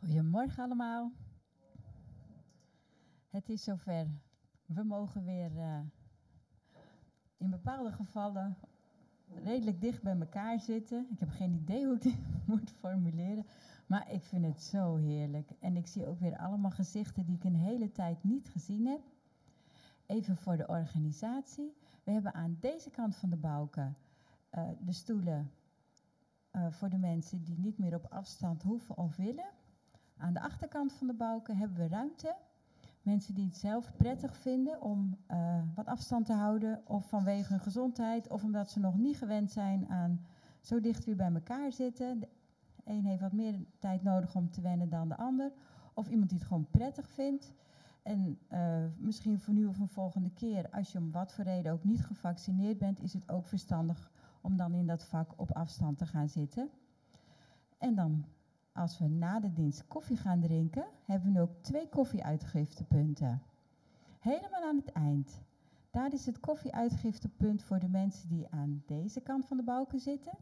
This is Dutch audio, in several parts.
Goedemorgen allemaal. Het is zover. We mogen weer eh, in bepaalde gevallen redelijk dicht bij elkaar zitten. Ik heb geen idee hoe ik dit moet formuleren, maar ik vind het zo heerlijk. En ik zie ook weer allemaal gezichten die ik een hele tijd niet gezien heb. Even voor de organisatie. We hebben aan deze kant van de balken eh, de stoelen eh, voor de mensen die niet meer op afstand hoeven of willen. Aan de achterkant van de balken hebben we ruimte. Mensen die het zelf prettig vinden om eh, wat afstand te houden, of vanwege hun gezondheid, of omdat ze nog niet gewend zijn aan zo dicht weer bij elkaar zitten. De een heeft wat meer tijd nodig om te wennen dan de ander, of iemand die het gewoon prettig vindt. En eh, misschien voor nu of een volgende keer, als je om wat voor reden ook niet gevaccineerd bent, is het ook verstandig om dan in dat vak op afstand te gaan zitten. En dan als we na de dienst koffie gaan drinken, hebben we ook twee koffieuitgiftepunten. Helemaal aan het eind. Daar is het koffieuitgiftepunt voor de mensen die aan deze kant van de balken zitten.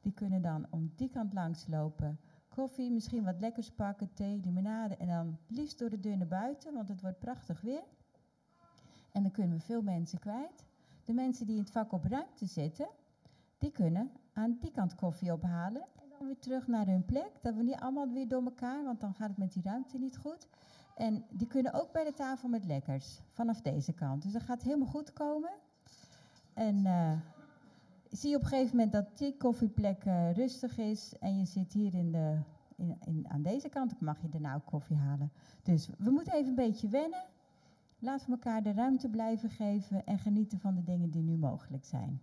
Die kunnen dan om die kant langs lopen. Koffie, misschien wat lekkers pakken, thee, limonade en dan liefst door de deur naar buiten, want het wordt prachtig weer. En dan kunnen we veel mensen kwijt. De mensen die in het vak op ruimte zitten, die kunnen aan die kant koffie ophalen en weer terug naar hun plek. Dat we niet allemaal weer door elkaar, want dan gaat het met die ruimte niet goed. En die kunnen ook bij de tafel met lekkers, vanaf deze kant. Dus dat gaat helemaal goed komen. En eh, zie je op een gegeven moment dat die koffieplek eh, rustig is en je zit hier in de, in, in, aan deze kant, mag je daarna ook koffie halen. Dus we moeten even een beetje wennen. Laten we elkaar de ruimte blijven geven en genieten van de dingen die nu mogelijk zijn.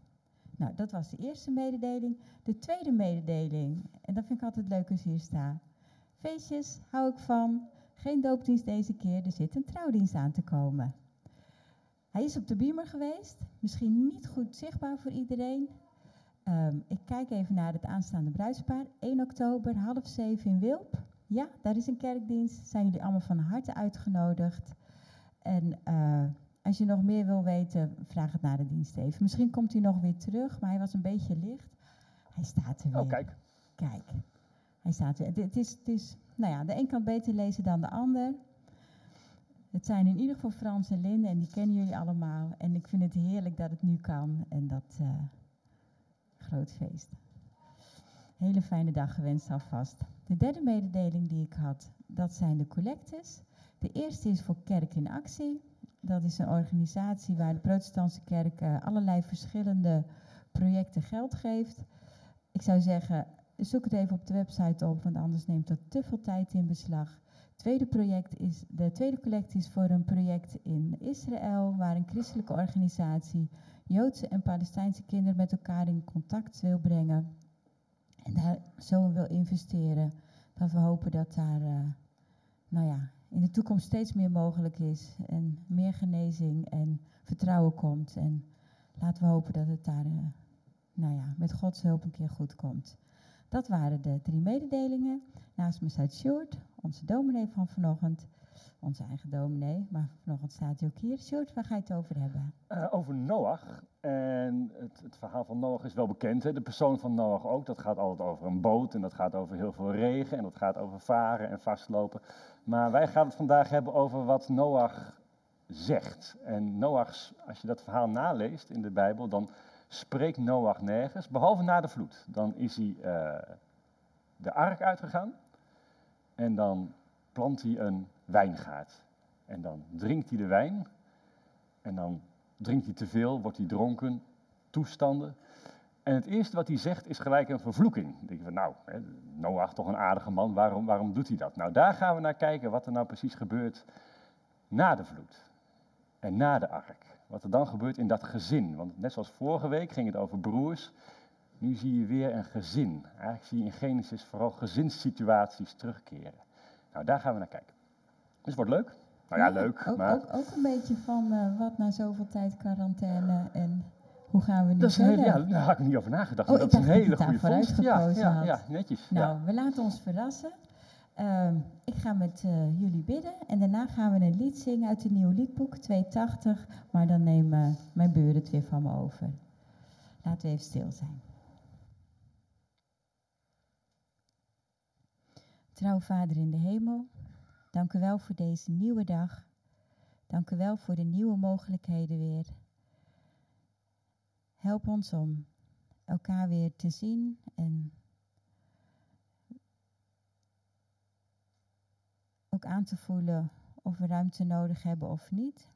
Nou, dat was de eerste mededeling. De tweede mededeling, en dat vind ik altijd leuk als hier sta. Feestjes hou ik van. Geen doopdienst deze keer, er zit een trouwdienst aan te komen. Hij is op de beamer geweest, misschien niet goed zichtbaar voor iedereen. Ehm, ik kijk even naar het aanstaande bruidspaar. 1 oktober, half zeven in Wilp. Ja, daar is een kerkdienst. Zijn jullie allemaal van harte uitgenodigd. En eh, als je nog meer wil weten, vraag het naar de dienst even. Misschien komt hij nog weer terug, maar hij was een beetje licht. Hij staat er weer. Oh, kijk. Kijk, hij staat weer. Het, het is, het is, nou ja, de een kan beter lezen dan de ander. Het zijn in ieder geval Frans en Linde en die kennen jullie allemaal. En ik vind het heerlijk dat het nu kan en dat eh, groot feest. Hele fijne dag gewenst alvast. De derde mededeling die ik had, dat zijn de collectes. De eerste is voor Kerk in Actie. Dat is een organisatie waar de protestantse kerk eh, allerlei verschillende projecten geld geeft. Ik zou zeggen, zoek het even op de website op, want anders neemt dat te veel tijd in beslag. tweede project is, de tweede collecte is voor een project in Israël, waar een christelijke organisatie Joodse en Palestijnse kinderen met elkaar in contact wil brengen. En daar zo wil investeren. Dat we hopen dat daar eh, nou ja, in de toekomst steeds meer mogelijk is. En meer genezing en vertrouwen komt. En laten we hopen dat het daar eh, nou ja, met Gods hulp een keer goed komt. Dat waren de drie mededelingen. Naast me staat Sjoerd, onze dominee van vanochtend. Onze eigen dominee, maar vanochtend staat hij ook hier. Sjoerd, waar ga je het over hebben? Eh, over Noach. En het, het verhaal van Noach is wel bekend. Hè? De persoon van Noach ook. Dat gaat altijd over een boot en dat gaat over heel veel regen en dat gaat over varen en vastlopen. Maar wij gaan het vandaag hebben over wat Noach zegt. En Noachs, als je dat verhaal naleest in de Bijbel, dan spreekt Noach nergens, behalve na de vloed. Dan is hij uh, de ark uitgegaan en dan plant hij een wijngaard. En dan drinkt hij de wijn en dan drinkt hij te veel, wordt hij dronken, toestanden. En het eerste wat hij zegt is gelijk een vervloeking. Dan denk je van, nou, Noach toch een aardige man, waarom, waarom doet hij dat? Nou, daar gaan we naar kijken wat er nou precies gebeurt na de vloed en na de ark. Wat er dan gebeurt in dat gezin. Want net zoals vorige week ging het over broers, nu zie je weer een gezin. Eigenlijk zie je in Genesis vooral gezinssituaties terugkeren. Nou, daar gaan we naar kijken. Dus het wordt leuk. Nou ja, leuk. Ook, maar... ook, ook een beetje van uh, wat na zoveel tijd quarantaine en hoe gaan we nu dat is een verder? hele, ja, daar had ik niet over nagedacht. Oh, maar dat is een hele goede vondst. Ja, ja, netjes. Nou, ja. we laten ons verrassen. Ehm, ik ga met uh, jullie bidden en daarna gaan we een lied zingen uit het nieuwe liedboek 280, maar dan nemen mijn buren het weer van me over. Laten we even stil zijn. Trouw Vader in de hemel, dank u wel voor deze nieuwe dag. Dank u wel voor de nieuwe mogelijkheden weer. Help ons om elkaar weer te zien en ook aan te voelen of we ruimte nodig hebben of niet.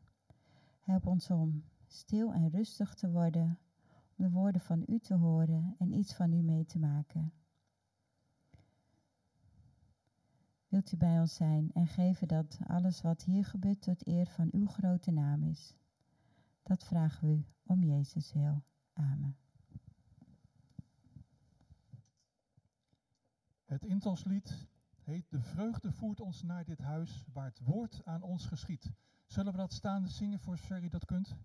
Help ons om stil en rustig te worden, om de woorden van u te horen en iets van u mee te maken. Wilt u bij ons zijn en geven dat alles wat hier gebeurt tot eer van uw grote naam is. Dat vragen we u om Jezus wil. Amen. Het intalslied heet De vreugde voert ons naar dit huis waar het woord aan ons geschiet. Zullen we dat staande zingen voor zover u dat kunt?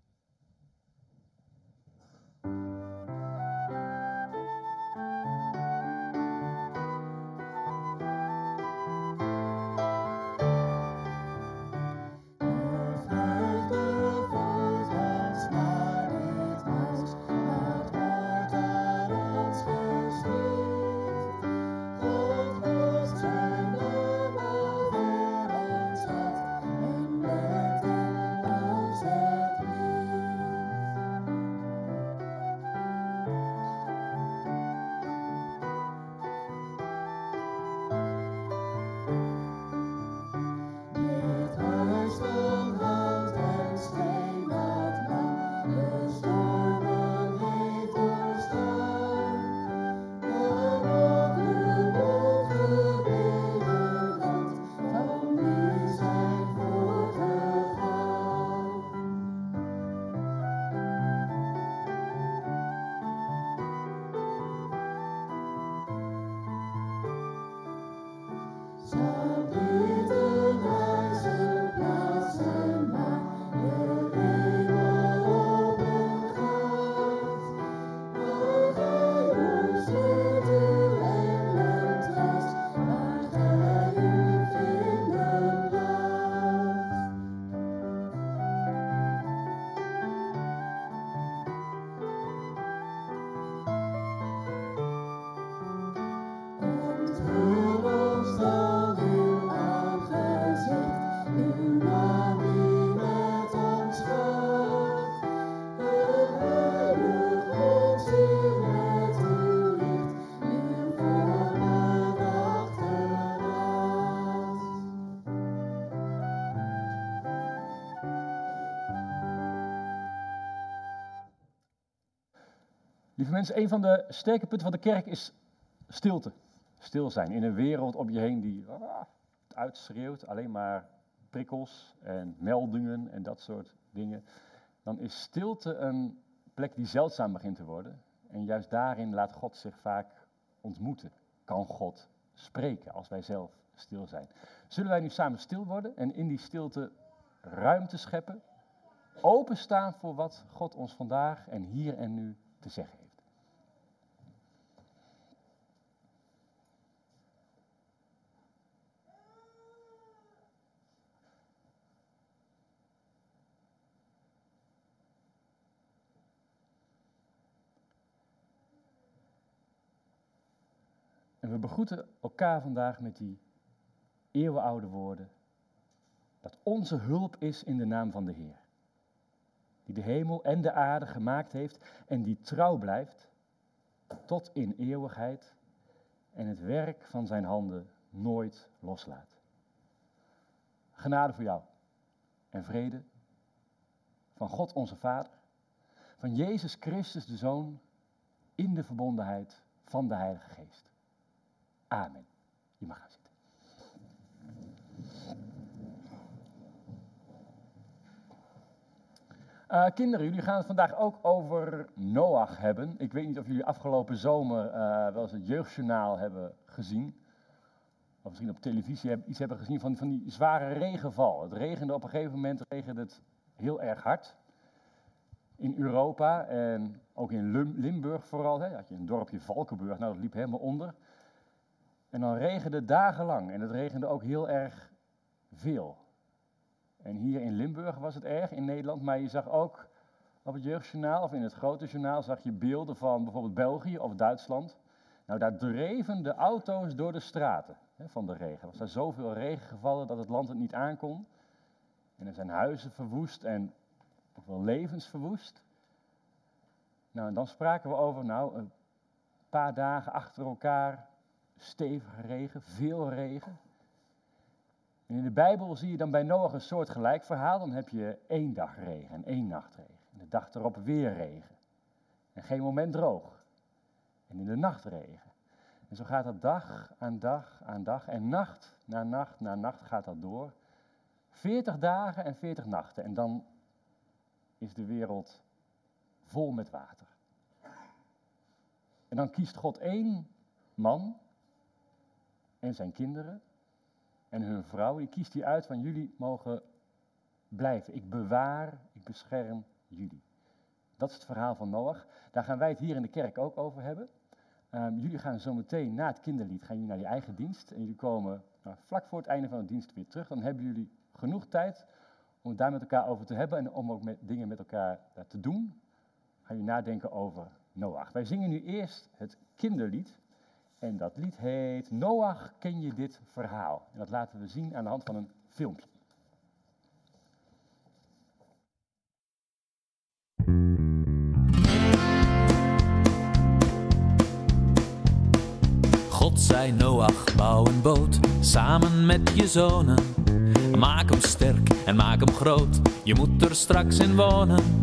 Mensen, een van de sterke punten van de kerk is stilte. Stil zijn in een wereld om je heen die ah, uitschreeuwt, alleen maar prikkels en meldingen en dat soort dingen, dan is stilte een plek die zeldzaam begint te worden. En juist daarin laat God zich vaak ontmoeten. Kan God spreken als wij zelf stil zijn. Zullen wij nu samen stil worden en in die stilte ruimte scheppen? Openstaan voor wat God ons vandaag en hier en nu te zeggen heeft. We begroeten elkaar vandaag met die eeuwenoude woorden. Dat onze hulp is in de naam van de Heer. Die de hemel en de aarde gemaakt heeft en die trouw blijft tot in eeuwigheid en het werk van zijn handen nooit loslaat. Genade voor jou en vrede van God onze Vader, van Jezus Christus de Zoon, in de verbondenheid van de Heilige Geest. Amen. Je mag gaan zitten. Uh, kinderen, jullie gaan het vandaag ook over Noach hebben. Ik weet niet of jullie afgelopen zomer uh, wel eens het jeugdjournaal hebben gezien. Of misschien op televisie iets hebben gezien van, van die zware regenval. Het regende op een gegeven moment regende het heel erg hard. In Europa en ook in Limburg vooral. Hè, had je een dorpje Valkenburg, nou dat liep helemaal onder. En dan regende dagenlang en het regende ook heel erg veel. En hier in Limburg was het erg, in Nederland, maar je zag ook op het jeugdjournaal of in het grote journaal zag je beelden van bijvoorbeeld België of Duitsland. Nou, daar dreven de auto's door de straten hè, van de regen. Er was daar zoveel regen gevallen dat het land het niet aankon. En er zijn huizen verwoest en ook wel levens verwoest. Nou, en dan spraken we over, nou, een paar dagen achter elkaar stevige regen, veel regen. En in de Bijbel zie je dan bij Noach een soort gelijk verhaal. Dan heb je één dag regen en één nacht regen. En de dag erop weer regen. En geen moment droog. En in de nacht regen. En zo gaat dat dag aan dag aan dag. En nacht na nacht na nacht gaat dat door. 40 dagen en 40 nachten. En dan is de wereld vol met water. En dan kiest God één man en zijn kinderen en hun vrouw. Die kiest hij uit van jullie mogen blijven. Ik bewaar, ik bescherm jullie. Dat is het verhaal van Noach. Daar gaan wij het hier in de kerk ook over hebben. Um, jullie gaan zo meteen na het kinderlied gaan jullie naar je eigen dienst. En jullie komen nou, vlak voor het einde van de dienst weer terug. Dan hebben jullie genoeg tijd om het daar met elkaar over te hebben en om ook met, dingen met elkaar uh, te doen. Gaan jullie nadenken over Noach. Wij zingen nu eerst het kinderlied. En dat lied heet Noach, ken je dit verhaal? En dat laten we zien aan de hand van een filmpje. God zei Noach, bouw een boot samen met je zonen. Maak hem sterk en maak hem groot, je moet er straks in wonen.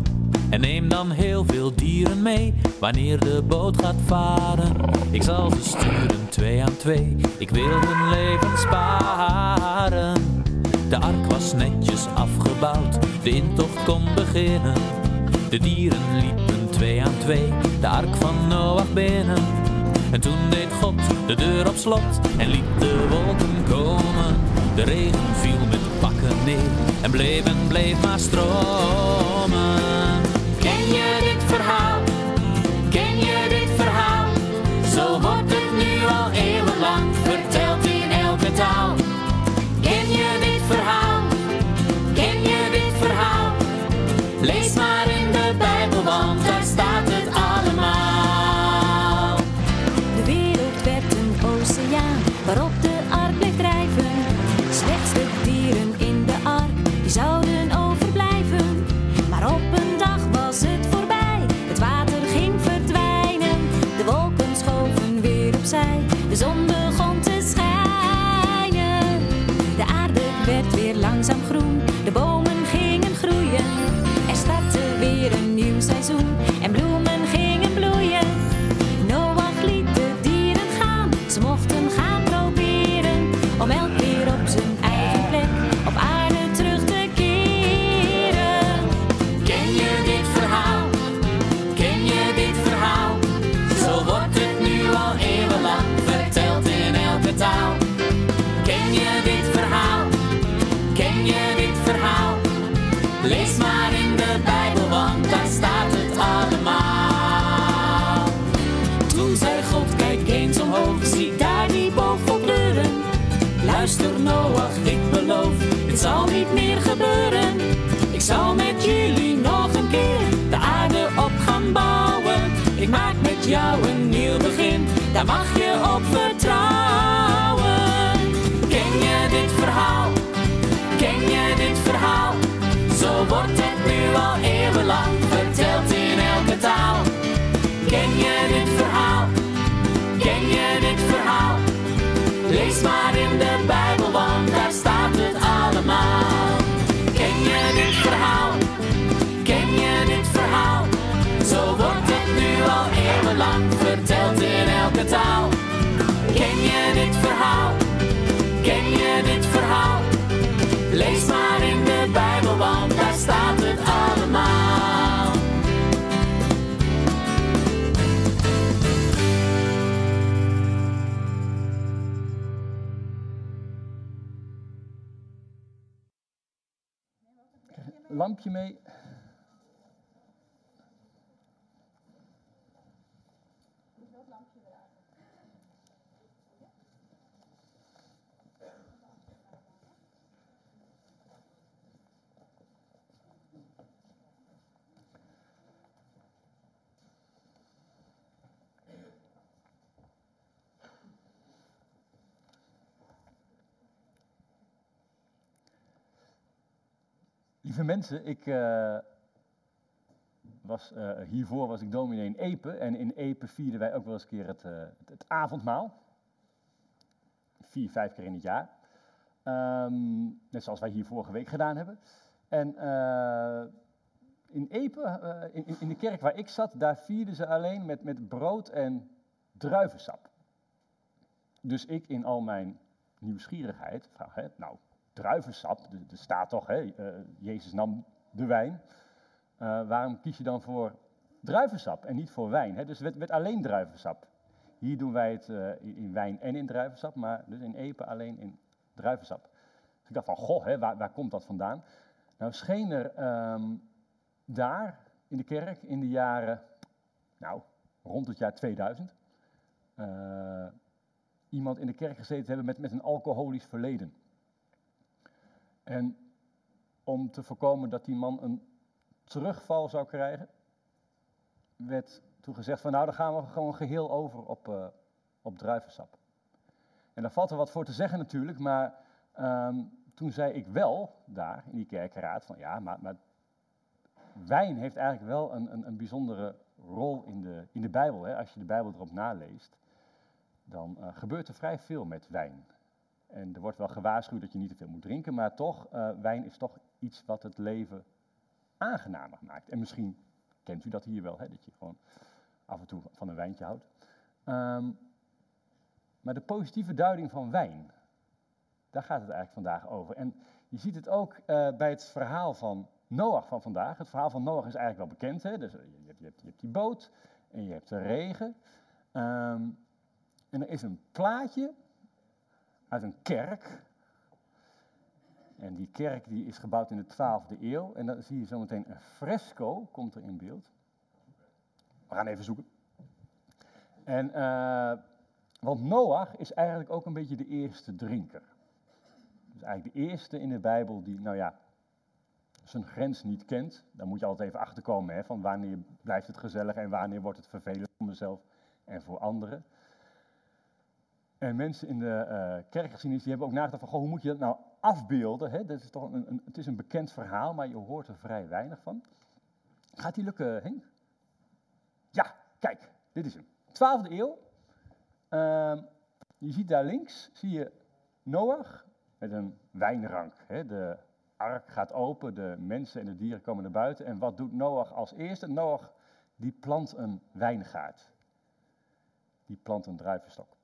En neem dan heel veel dieren mee wanneer de boot gaat varen. Ik zal ze sturen twee aan twee, ik wil hun leven sparen. De ark was netjes afgebouwd, de intocht kon beginnen. De dieren liepen twee aan twee, de ark van Noach binnen. En toen deed God de deur op slot en liet de wolken komen. De regen viel met pakken neer en bleef en bleef maar stromen. Ken je zal niet meer gebeuren. Ik zal met jullie nog een keer de aarde op gaan bouwen. Ik maak met jou een nieuw begin, daar mag je op vertrouwen. Ken je dit verhaal? Ken je dit verhaal? Zo wordt het nu al eeuwenlang verteld in elke taal. Ken je dit verhaal? Lampje mee. Mensen, ik eh, was, eh, hiervoor was ik dominee in Epe en in Epe vierden wij ook wel eens een keer het, eh, het, avondmaal. Vier, vijf keer in het jaar. Ehm, net zoals wij hier vorige week gedaan hebben. En in Epe, in- in de kerk waar ik zat, daar vierden ze alleen met, met brood en druivensap. Dus ik in al mijn nieuwsgierigheid vraag, hè, nou, druivensap, er staat toch, hè, eh, Jezus nam de wijn. Eh, waarom kies je dan voor druivensap en niet voor wijn? Hè? Dus werd alleen druivensap. Hier doen wij het eh, in, wijn en in druivensap, maar dus in Epe alleen in druivensap. Dus ik dacht van, goh, hè, waar, waar komt dat vandaan? Nou scheen er ehm, daar in de kerk in de jaren, nou, rond het jaar 2000, eh, iemand in de kerk gezeten te hebben met, met een alcoholisch verleden. En om te voorkomen dat die man een terugval zou krijgen, werd toen gezegd van nou, dan gaan we gewoon geheel over op, eh, op druivensap. En daar valt er wat voor te zeggen natuurlijk, maar ehm, toen zei ik wel daar in die kerkenraad van ja, maar, maar wijn heeft eigenlijk wel een, een, een bijzondere rol in de, in de Bijbel. Hè? Als je de Bijbel erop naleest, dan eh, gebeurt er vrij veel met wijn. En er wordt wel gewaarschuwd dat je niet te veel moet drinken, maar toch, eh, wijn is toch iets wat het leven aangenamer maakt. En misschien kent u dat hier wel, hè, dat je gewoon af en toe van een wijntje houdt. Ehm, maar de positieve duiding van wijn, daar gaat het eigenlijk vandaag over. En je ziet het ook eh, bij het verhaal van Noach van vandaag. Het verhaal van Noach is eigenlijk wel bekend. Hè? Dus, eh, je, hebt, je, je die boot en je hebt de regen. Ehm, en er is een plaatje uit een kerk. En die kerk die is gebouwd in de 12e eeuw. En dan zie je zometeen een fresco, komt er in beeld. We gaan even zoeken. En, eh, want Noach is eigenlijk ook een beetje de eerste drinker. Dus eigenlijk de eerste in de Bijbel die, nou ja, zijn grens niet kent. Daar moet je altijd even achterkomen, hè, van wanneer blijft het gezellig en wanneer wordt het vervelend voor mezelf en voor anderen. En mensen in de eh kerkgeschiedenis die hebben ook nagedacht van, goh, hoe moet je dat nou afbeelden? Hè? Dat is toch een, een, het is een bekend verhaal, maar je hoort er vrij weinig van. Gaat die lukken, Henk? Ja, kijk, dit is hem. 12e eeuw. Ehm, je ziet daar links, zie je Noach met een wijnrank. Hè? De ark gaat open, de mensen en de dieren komen naar buiten. En wat doet Noach als eerste? Noach die plant een wijngaard. Die plant een druivenstok.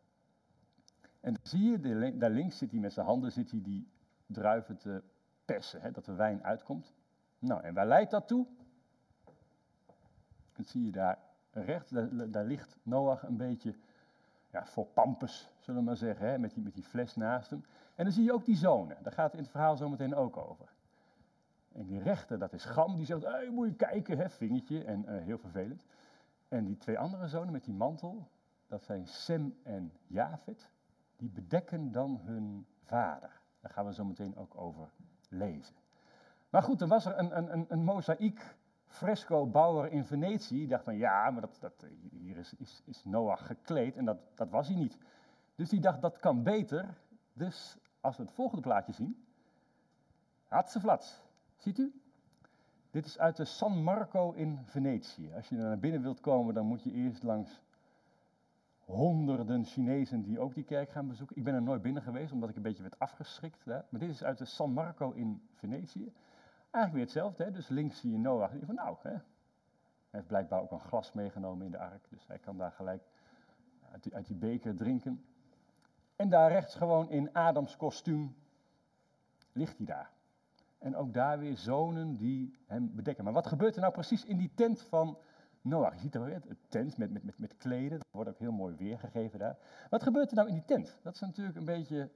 En dan zie je, daar links zit hij met zijn handen zit hij die druiven te persen, hè, dat de wijn uitkomt. Nou, en waar leidt dat toe? Dat zie je daar rechts, daar, ligt Noach een beetje ja, voor pampus, zullen we maar zeggen, hè, met, die, met die fles naast hem. En dan zie je ook die zonen, daar gaat het in het verhaal zo meteen ook over. En die rechter, dat is Gam, die zegt, hey, moet je kijken, hè, vingertje, en eh, heel vervelend. En die twee andere zonen met die mantel, dat zijn Sem en Jafet, die bedekken dan hun vader. Daar gaan we zo meteen ook over lezen. Maar goed, er was er een, een, een, een mozaïek fresco-bouwer in Venetië. Die dacht van ja, maar dat, dat, hier is, is, is Noach gekleed en dat, dat was hij niet. Dus die dacht dat kan beter. Dus als we het volgende plaatje zien. Hatseflats. Ziet u? Dit is uit de San Marco in Venetië. Als je er naar binnen wilt komen, dan moet je eerst langs honderden Chinezen die ook die kerk gaan bezoeken. Ik ben er nooit binnen geweest, omdat ik een beetje werd afgeschrikt. Daar. Maar dit is uit de San Marco in Venetië. Eigenlijk weer hetzelfde. Hè? Dus links zie je Noach. Die van nou, hè? hij heeft blijkbaar ook een glas meegenomen in de ark. Dus hij kan daar gelijk uit die, uit die beker drinken. En daar rechts gewoon in Adams kostuum ligt hij daar. En ook daar weer zonen die hem bedekken. Maar wat gebeurt er nou precies in die tent van Noach? Je ziet er weer het tent met, met, met, met kleden. Dat wordt ook heel mooi weergegeven daar. Wat gebeurt er nou in die tent? Dat is natuurlijk een beetje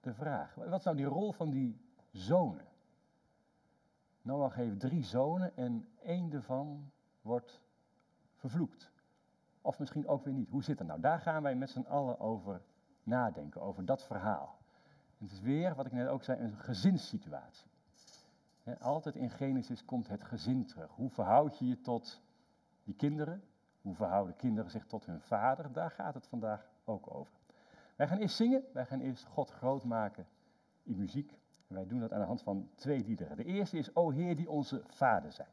de vraag. Wat is nou die rol van die zonen? Noach heeft drie zonen en één daarvan wordt vervloekt. Of misschien ook weer niet. Hoe zit het nou? Daar gaan wij met z'n allen over nadenken, over dat verhaal. Het is weer, wat ik net ook zei, een gezinssituatie. Altijd in Genesis komt het gezin terug. Hoe verhoud je je tot die kinderen? Hoe verhouden kinderen zich tot hun vader? Daar gaat het vandaag ook over. Wij gaan eerst zingen, wij gaan eerst God groot maken in muziek. En wij doen dat aan de hand van twee liederen. De eerste is O Heer die onze vader zijn.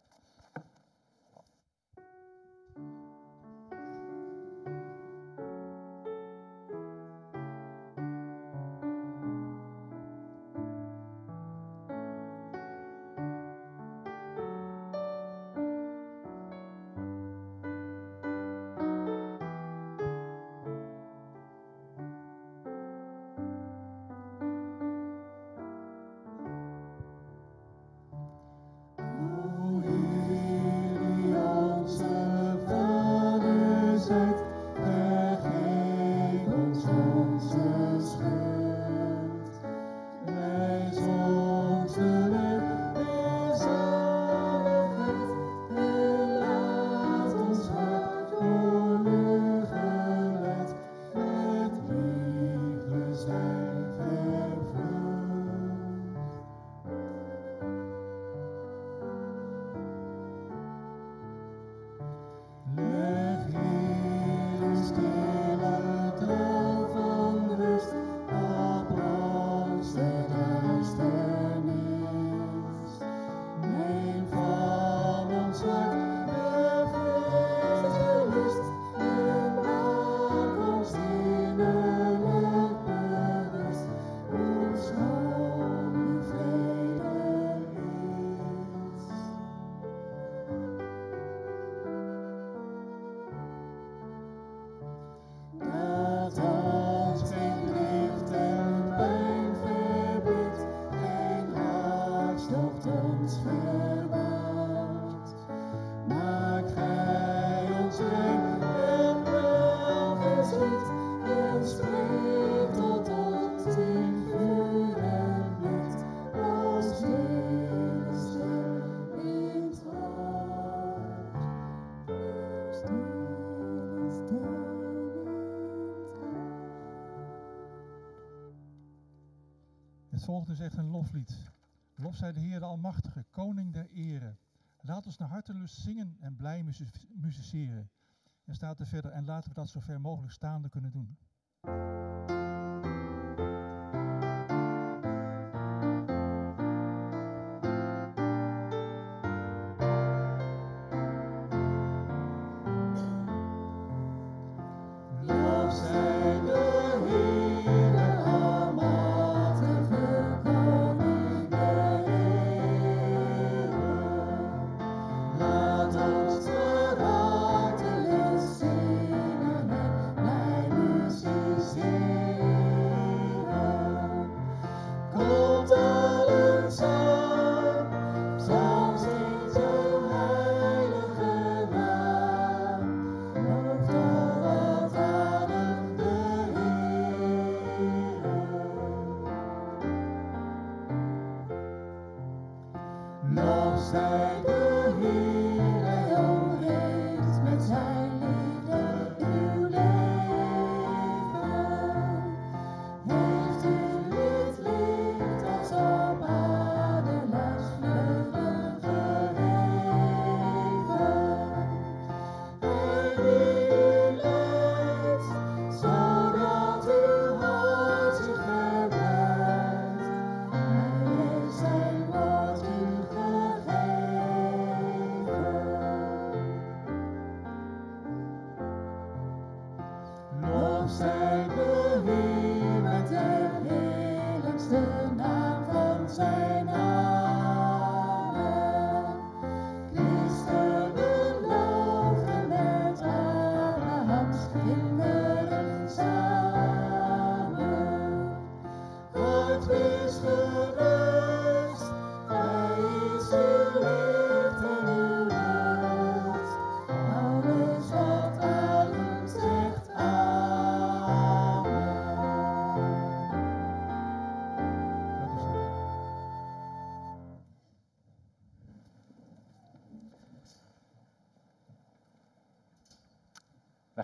Het volgende is echt een loflied. Lof zij de Heer de Almachtige, Koning der Ere. Laat ons naar hartelust zingen en blij musiceren. En staat er verder, en laten we dat zo ver mogelijk staande kunnen doen.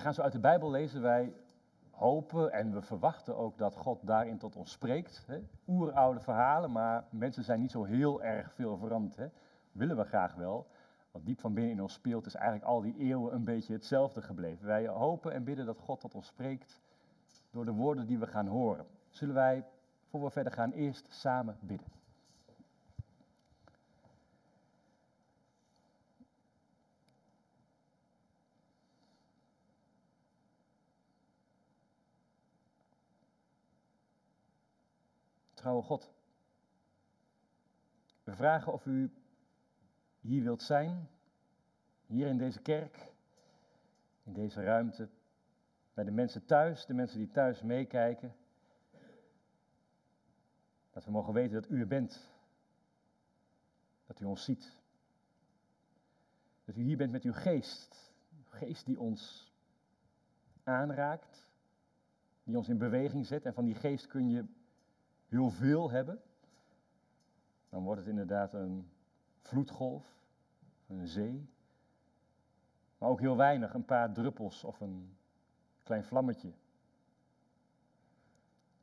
Gaan zo uit de Bijbel lezen, wij hopen en we verwachten ook dat God daarin tot ons spreekt. Hè? Oeroude verhalen, maar mensen zijn niet zo heel erg veel veranderd. Hè? Willen we graag wel. Wat diep van binnen in ons speelt, is eigenlijk al die eeuwen een beetje hetzelfde gebleven. Wij hopen en bidden dat God tot ons spreekt door de woorden die we gaan horen. Zullen wij, voor we verder gaan, eerst samen bidden. Trouwe God, we vragen of u hier wilt zijn, hier in deze kerk, in deze ruimte, bij de mensen thuis, de mensen die thuis meekijken. Dat we mogen weten dat u er bent, dat u ons ziet. Dat u hier bent met uw geest, geest die ons aanraakt, die ons in beweging zet. En van die geest kun je heel veel hebben. Dan wordt het inderdaad een vloedgolf, een zee. Maar ook heel weinig, een paar druppels of een klein vlammetje.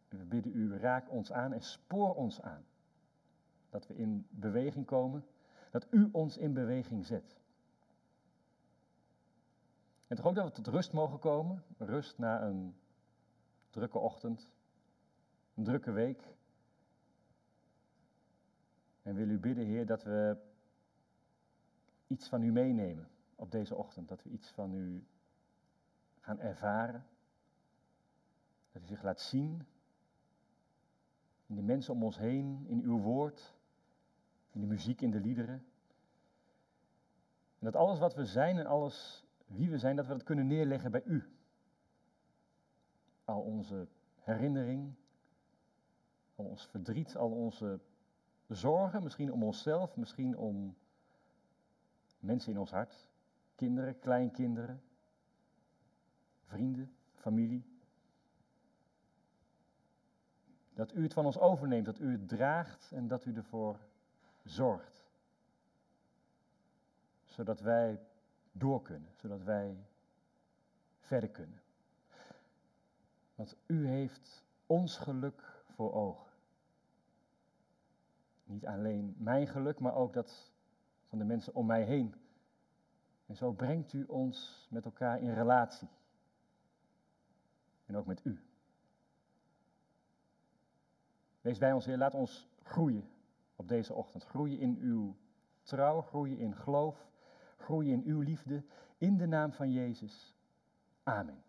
We bidden u, raak ons aan en spoor ons aan. Dat we in beweging komen, dat u ons in beweging zet. En toch ook dat we tot rust mogen komen, rust na een drukke ochtend, een drukke week. En wil u bidden, Heer, dat we iets van u meenemen op deze ochtend. Dat we iets van u gaan ervaren. Dat u zich laat zien in de mensen om ons heen, in uw woord, in de muziek, in de liederen. En dat alles wat we zijn en alles wie we zijn, dat we dat kunnen neerleggen bij u. Al onze herinnering, al ons verdriet, al onze zorgen, misschien om onszelf, misschien om mensen in ons hart, kinderen, kleinkinderen, vrienden, familie. Dat u het van ons overneemt, dat u het draagt en dat u ervoor zorgt. Zodat wij door kunnen, zodat wij verder kunnen. Want u heeft ons geluk voor ogen. Niet alleen mijn geluk, maar ook dat van de mensen om mij heen. En zo brengt u ons met elkaar in relatie. En ook met u. Wees bij ons, Heer. Laat ons groeien op deze ochtend. Groeien in uw trouw, groeien in geloof, groeien in uw liefde. In de naam van Jezus. Amen.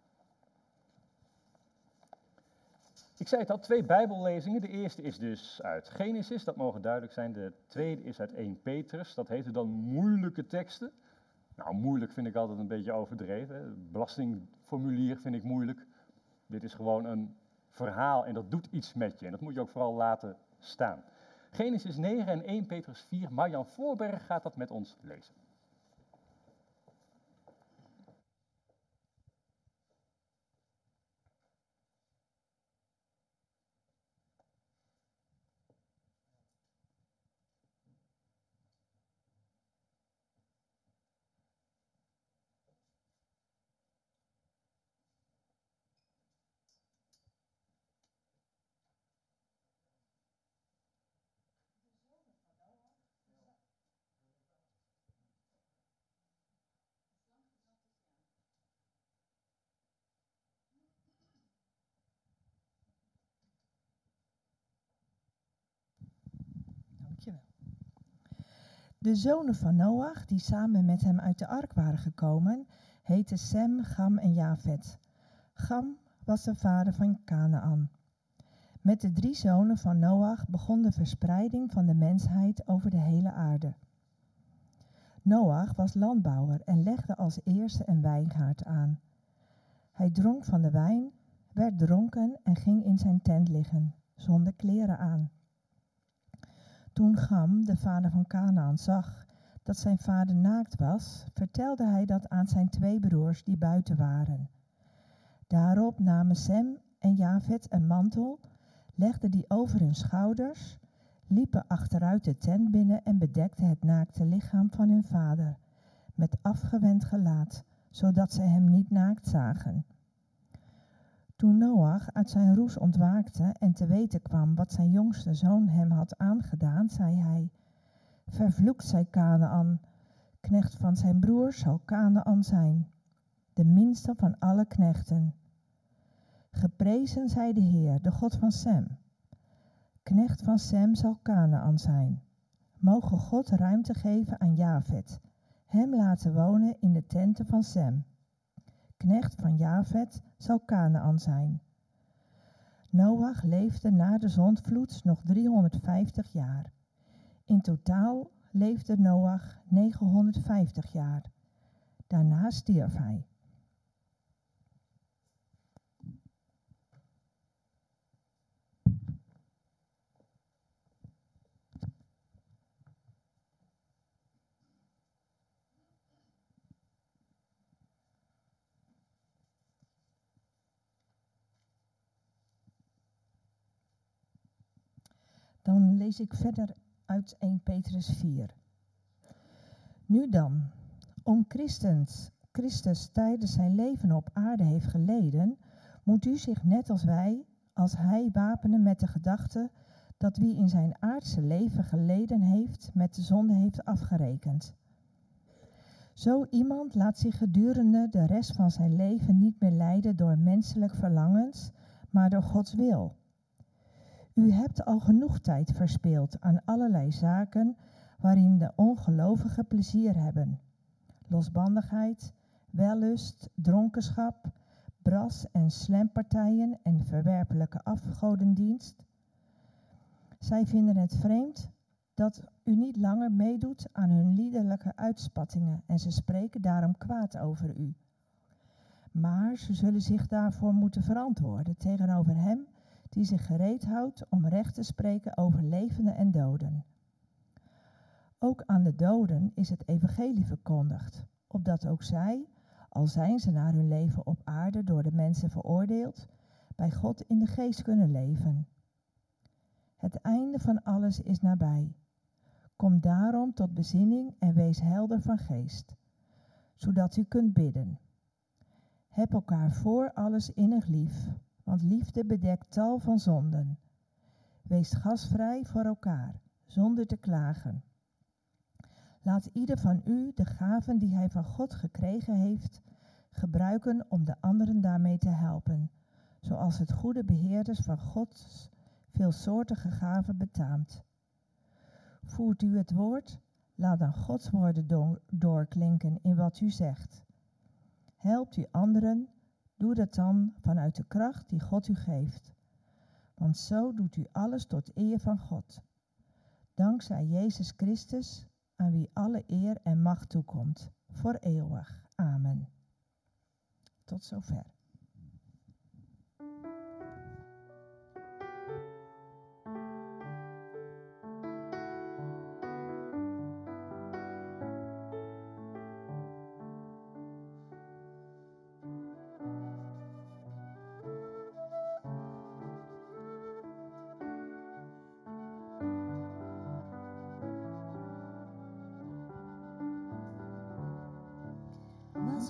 Ik zei het al, twee Bijbellezingen. De eerste is dus uit Genesis, dat mogen duidelijk zijn. De tweede is uit 1 Petrus, dat heette dan moeilijke teksten. Nou, moeilijk vind ik altijd een beetje overdreven. Belastingformulier vind ik moeilijk. Dit is gewoon een verhaal en dat doet iets met je. En dat moet je ook vooral laten staan. Genesis 9 en 1 Petrus 4. Marjan Voorberg gaat dat met ons lezen. Dankjewel. De zonen van Noach, die samen met hem uit de ark waren gekomen, heten Sem, Gam en Jafet. Gam was de vader van Canaan. Met de drie zonen van Noach begon de verspreiding van de mensheid over de hele aarde. Noach was landbouwer en legde als eerste een wijngaard aan. Hij dronk van de wijn, werd dronken en ging in zijn tent liggen, zonder kleren aan. Toen Gam, de vader van Canaan, zag dat zijn vader naakt was, vertelde hij dat aan zijn twee broers die buiten waren. Daarop namen Sem en Jafet een mantel, legden die over hun schouders, liepen achteruit de tent binnen en bedekten het naakte lichaam van hun vader met afgewend gelaat, zodat zij hem niet naakt zagen. Toen Noach uit zijn roes ontwaakte en te weten kwam wat zijn jongste zoon hem had aangedaan, zei hij: Vervloekt zij Kanaan, knecht van zijn broer zal Kanaan zijn, de minste van alle knechten. Geprezen zij de Heer, de God van Sem. Knecht van Sem zal Kanaan zijn. Mogen God ruimte geven aan Javet, hem laten wonen in de tenten van Sem. Knecht van Javet zal Kanaan zijn. Noach leefde na de zondvloed nog 350 jaar. In totaal leefde Noach 950 jaar. Daarna stierf hij. Dan lees ik verder uit 1 Petrus 4. Nu dan, om Christus, Christus tijdens zijn leven op aarde heeft geleden, moet u zich net als wij, als hij wapenen met de gedachte dat wie in zijn aardse leven geleden heeft, met de zonde heeft afgerekend. Zo iemand laat zich gedurende de rest van zijn leven niet meer leiden door menselijk verlangens, maar door Gods wil. U hebt al genoeg tijd verspeeld aan allerlei zaken waarin de ongelovigen plezier hebben. Losbandigheid, wellust, dronkenschap, bras- en slempartijen en verwerpelijke afgodendienst. Zij vinden het vreemd dat u niet langer meedoet aan hun liederlijke uitspattingen en ze spreken daarom kwaad over u. Maar ze zullen zich daarvoor moeten verantwoorden tegenover hem die zich gereed houdt om recht te spreken over levenden en doden. Ook aan de doden is het evangelie verkondigd, opdat ook zij, al zijn ze naar hun leven op aarde door de mensen veroordeeld, bij God in de geest kunnen leven. Het einde van alles is nabij. Kom daarom tot bezinning en wees helder van geest, zodat u kunt bidden. Heb elkaar voor alles innig lief, want liefde bedekt tal van zonden. Wees gasvrij voor elkaar, zonder te klagen. Laat ieder van u de gaven die hij van God gekregen heeft, gebruiken om de anderen daarmee te helpen, zoals het goede beheerders van Gods veelsoortige gaven betaamt. Voert u het woord, laat dan Gods woorden do- doorklinken in wat u zegt. Helpt u anderen, doe dat dan vanuit de kracht die God u geeft. Want zo doet u alles tot eer van God. Dankzij Jezus Christus, aan wie alle eer en macht toekomt, voor eeuwig. Amen. Tot zover.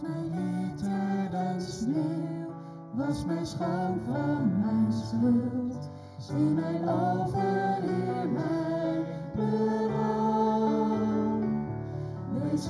Was mij witter dan sneeuw, was mij schoon van mijn schuld. Zie mijn overeer mij berouw. Wees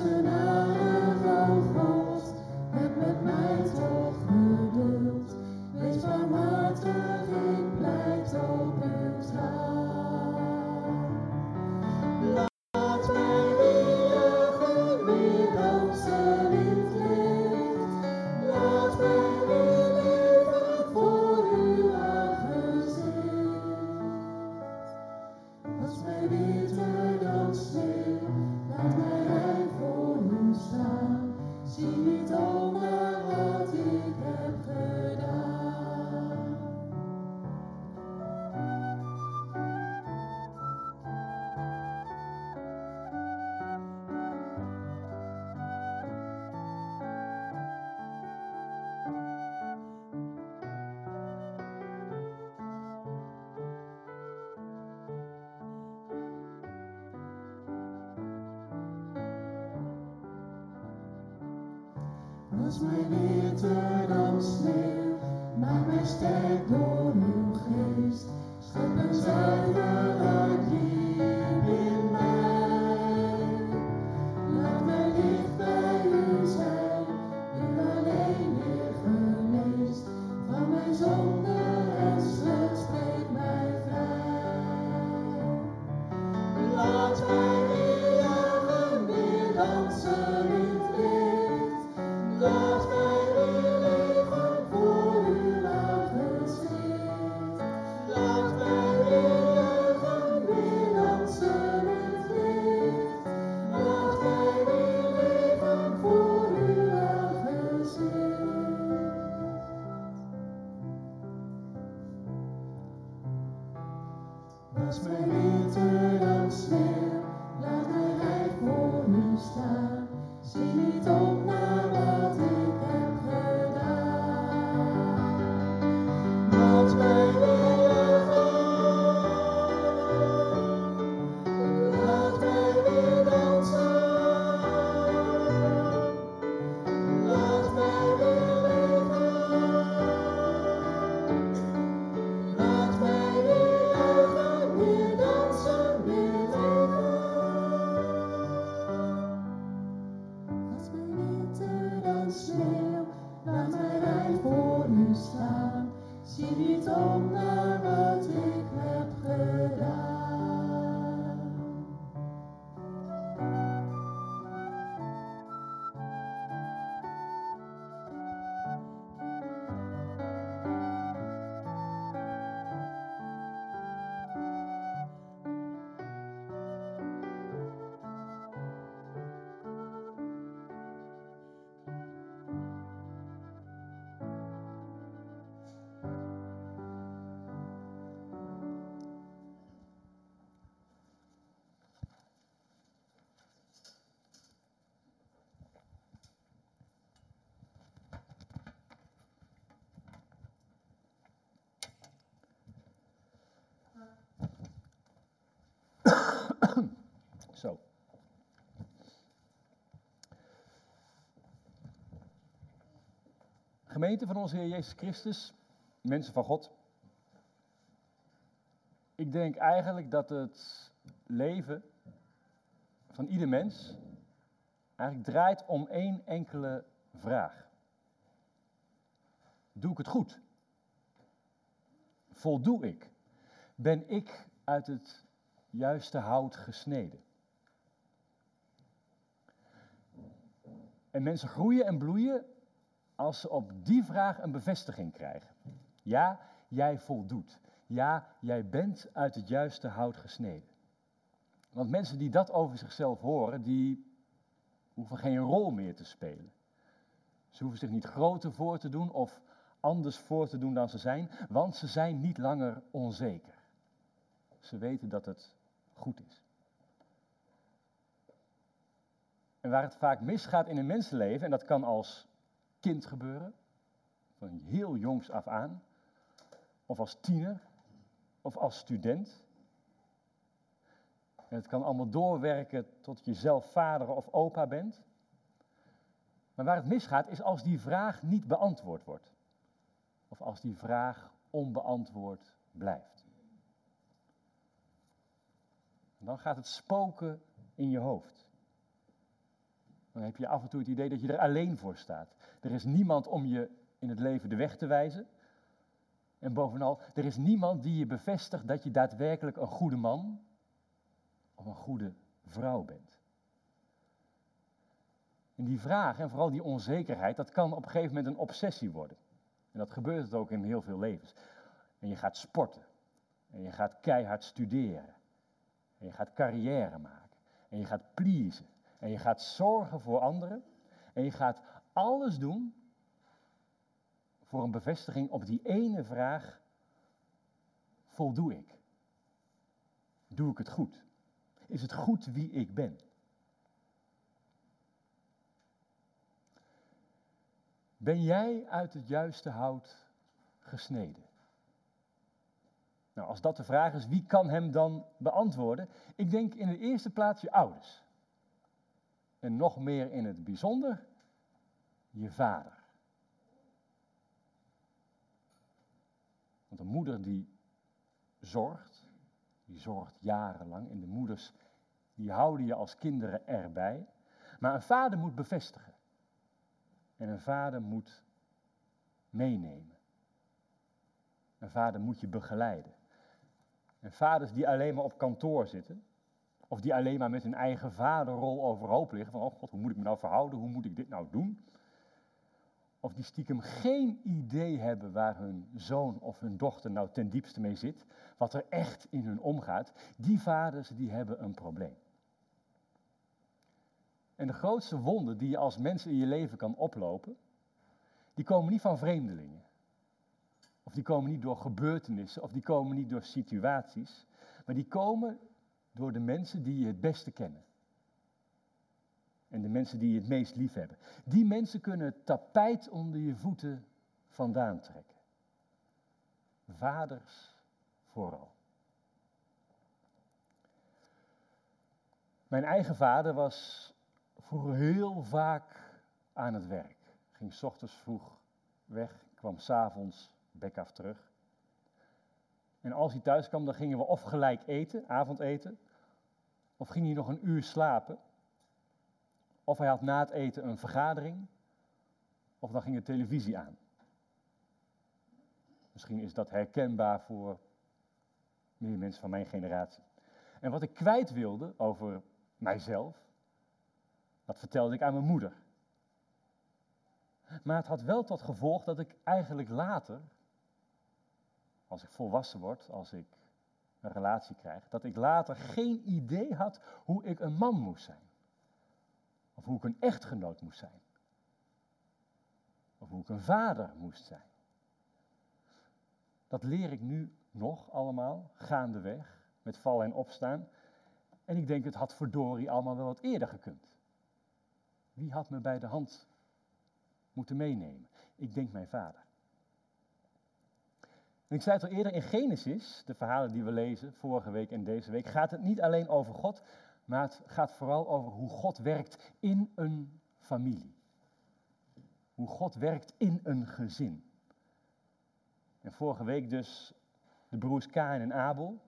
Gemeente van onze Heer Jezus Christus, mensen van God. Ik denk eigenlijk dat het leven van ieder mens eigenlijk draait om één enkele vraag. Doe ik het goed? Voldoe ik? Ben ik uit het juiste hout gesneden? En mensen groeien en bloeien als ze op die vraag een bevestiging krijgen. Ja, jij voldoet. Ja, jij bent uit het juiste hout gesneden. Want mensen die dat over zichzelf horen, die hoeven geen rol meer te spelen. Ze hoeven zich niet groter voor te doen of anders voor te doen dan ze zijn, want ze zijn niet langer onzeker. Ze weten dat het goed is. En waar het vaak misgaat in een mensenleven, en dat kan als kind gebeuren, van heel jongs af aan, of als tiener, of als student. En het kan allemaal doorwerken tot je zelf vader of opa bent. Maar waar het misgaat is als die vraag niet beantwoord wordt. Of als die vraag onbeantwoord blijft. Dan gaat het spoken in je hoofd. Dan heb je af en toe het idee dat je er alleen voor staat. Er is niemand om je in het leven de weg te wijzen. En bovenal, er is niemand die je bevestigt dat je daadwerkelijk een goede man of een goede vrouw bent. En die vraag en vooral die onzekerheid, dat kan op een gegeven moment een obsessie worden. En dat gebeurt het ook in heel veel levens. En je gaat sporten. En je gaat keihard studeren. En je gaat carrière maken. En je gaat pleasen. En je gaat zorgen voor anderen. En je gaat alles doen voor een bevestiging op die ene vraag: voldoe ik? Doe ik het goed? Is het goed wie ik ben? Ben jij uit het juiste hout gesneden? Nou, als dat de vraag is, wie kan hem dan beantwoorden? Ik denk in de eerste plaats je ouders. En nog meer in het bijzonder, je vader. Want een moeder die zorgt, die zorgt jarenlang. En de moeders die houden je als kinderen erbij. Maar een vader moet bevestigen. En een vader moet meenemen. Een vader moet je begeleiden. En vaders die alleen maar op kantoor zitten, of die alleen maar met hun eigen vaderrol overhoop liggen, van oh god, hoe moet ik me nou verhouden, hoe moet ik dit nou doen? Of die stiekem geen idee hebben waar hun zoon of hun dochter nou ten diepste mee zit, wat er echt in hun omgaat, die vaders die hebben een probleem. En de grootste wonden die je als mens in je leven kan oplopen, die komen niet van vreemdelingen. Of die komen niet door gebeurtenissen, of die komen niet door situaties, maar die komen door de mensen die je het beste kennen. En de mensen die je het meest lief hebben. Die mensen kunnen het tapijt onder je voeten vandaan trekken. Vaders vooral. Mijn eigen vader was vroeger heel vaak aan het werk. Ging s ochtends vroeg weg, kwam s'avonds bek af terug. En als hij thuis kwam, dan gingen we of gelijk eten, avondeten, of ging hij nog een uur slapen. Of hij had na het eten een vergadering, of dan ging de televisie aan. Misschien is dat herkenbaar voor meer mensen van mijn generatie. En wat ik kwijt wilde over mijzelf, dat vertelde ik aan mijn moeder. Maar het had wel tot gevolg dat ik eigenlijk later, als ik volwassen word, als ik een relatie krijg, dat ik later geen idee had hoe ik een man moest zijn. Of hoe ik een echtgenoot moest zijn. Of hoe ik een vader moest zijn. Dat leer ik nu nog allemaal, gaandeweg, met vallen en opstaan. En ik denk, het had verdorie allemaal wel wat eerder gekund. Wie had me bij de hand moeten meenemen? Ik denk mijn vader. En ik zei het al eerder, in Genesis, de verhalen die we lezen, vorige week en deze week, gaat het niet alleen over God, maar het gaat vooral over hoe God werkt in een familie. Hoe God werkt in een gezin. En vorige week dus de broers Kain en Abel.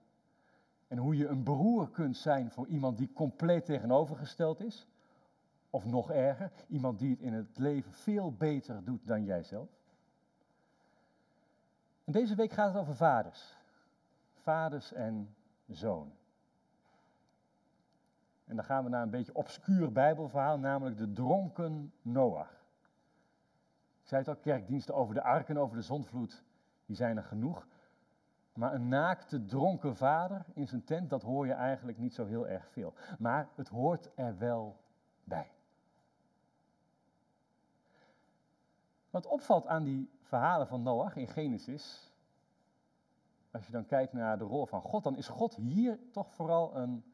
En hoe je een broer kunt zijn voor iemand die compleet tegenovergesteld is. Of nog erger, iemand die het in het leven veel beter doet dan jijzelf. En deze week gaat het over vaders. Vaders en zonen. En dan gaan we naar een beetje obscuur Bijbelverhaal, namelijk de dronken Noach. Ik zei het al, kerkdiensten over de ark en over de zondvloed, die zijn er genoeg. Maar een naakte, dronken vader in zijn tent, dat hoor je eigenlijk niet zo heel erg veel. Maar het hoort er wel bij. Wat opvalt aan die verhalen van Noach in Genesis, als je dan kijkt naar de rol van God, dan is God hier toch vooral een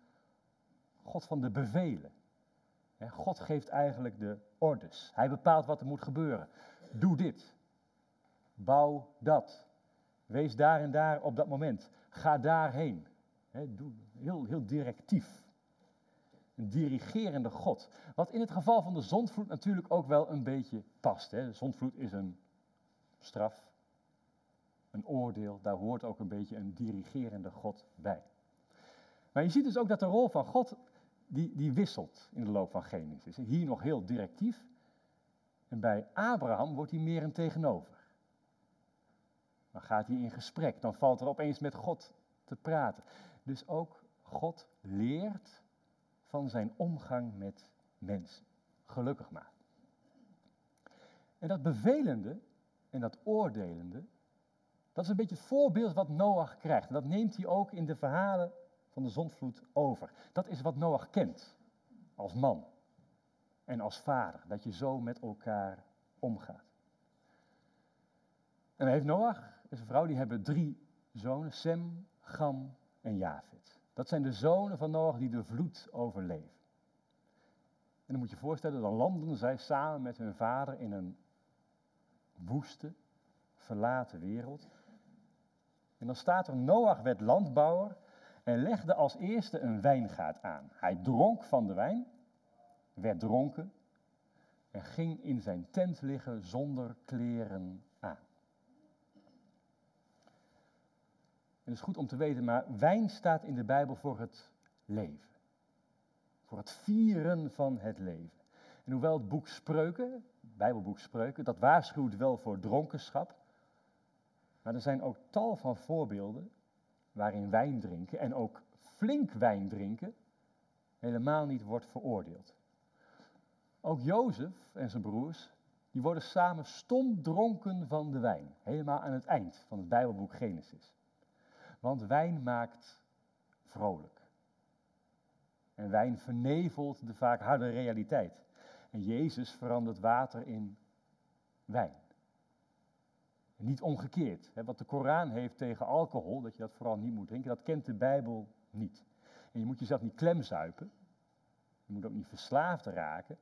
God van de bevelen. God geeft eigenlijk de orders. Hij bepaalt wat er moet gebeuren. Doe dit. Bouw dat. Wees daar en daar op dat moment. Ga daarheen. heel, heel directief. Een dirigerende God. Wat in het geval van de zondvloed natuurlijk ook wel een beetje past. De zondvloed is een straf, een oordeel. Daar hoort ook een beetje een dirigerende God bij. Maar je ziet dus ook dat de rol van God die, die wisselt in de loop van Genesis. Hier nog heel directief. En bij Abraham wordt hij meer een tegenover. Dan gaat hij in gesprek, dan valt er opeens met God te praten. Dus ook God leert van zijn omgang met mensen. Gelukkig maar. En dat bevelende en dat oordelende, dat is een beetje het voorbeeld wat Noach krijgt. En dat neemt hij ook in de verhalen van de zondvloed over. Dat is wat Noach kent als man en als vader, dat je zo met elkaar omgaat. En dan heeft Noach, is een vrouw, die hebben drie zonen, Sem, Gam en Jafet. Dat zijn de zonen van Noach die de vloed overleven. En dan moet je je voorstellen, dan landen zij samen met hun vader in een woeste, verlaten wereld. En dan staat er, Noach werd landbouwer en legde als eerste een wijngaard aan. Hij dronk van de wijn, werd dronken en ging in zijn tent liggen zonder kleren aan. En het is goed om te weten, maar wijn staat in de Bijbel voor het leven. Voor het vieren van het leven. En hoewel het boek Spreuken, Bijbelboek Spreuken, dat waarschuwt wel voor dronkenschap. Maar er zijn ook tal van voorbeelden waarin wijn drinken en ook flink wijn drinken helemaal niet wordt veroordeeld. Ook Jozef en zijn broers, die worden samen stom dronken van de wijn. Helemaal aan het eind van het Bijbelboek Genesis. Want wijn maakt vrolijk. En wijn vernevelt de vaak harde realiteit. En Jezus verandert water in wijn. Niet omgekeerd. Hè. Wat de Koran heeft tegen alcohol, dat je dat vooral niet moet drinken, dat kent de Bijbel niet. En je moet jezelf niet klemzuipen. Je moet ook niet verslaafd raken.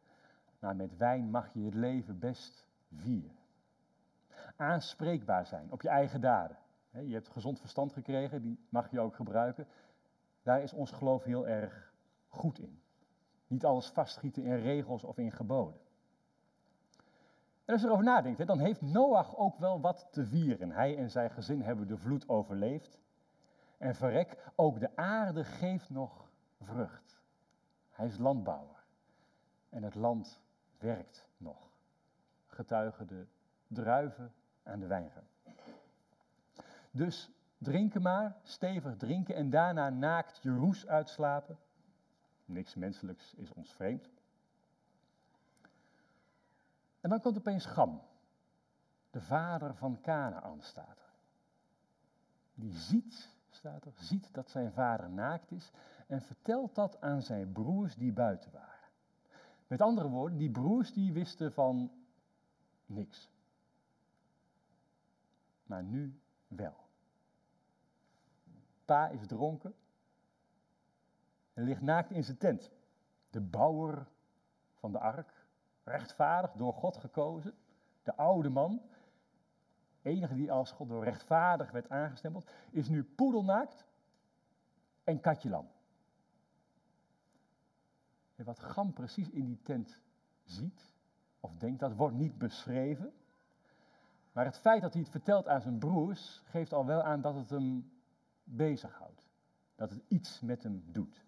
Maar met wijn mag je het leven best vieren. Aanspreekbaar zijn op je eigen daden. Je hebt gezond verstand gekregen, die mag je ook gebruiken. Daar is ons geloof heel erg goed in. Niet alles vastschieten in regels of in geboden. En als je erover nadenkt, dan heeft Noach ook wel wat te vieren. Hij en zijn gezin hebben de vloed overleefd. En verrek, ook de aarde geeft nog vrucht. Hij is landbouwer. En het land werkt nog. Getuigen de druiven aan de wijngaard. Dus drinken maar, stevig drinken en daarna naakt je roes uitslapen. Niks menselijks is ons vreemd. En dan komt opeens Gam, de vader van Canaan, staat er. Die ziet, staat er, ziet dat zijn vader naakt is en vertelt dat aan zijn broers die buiten waren. Met andere woorden, die broers die wisten van niks. Maar nu wel. Pa is dronken en ligt naakt in zijn tent. De bouwer van de ark, rechtvaardig door God gekozen, de oude man, enige die als God door rechtvaardig werd aangestempeld, is nu poedelnaakt en katje lam. En wat Gam precies in die tent ziet of denkt, dat wordt niet beschreven. Maar het feit dat hij het vertelt aan zijn broers geeft al wel aan dat het hem bezighoudt. Dat het iets met hem doet.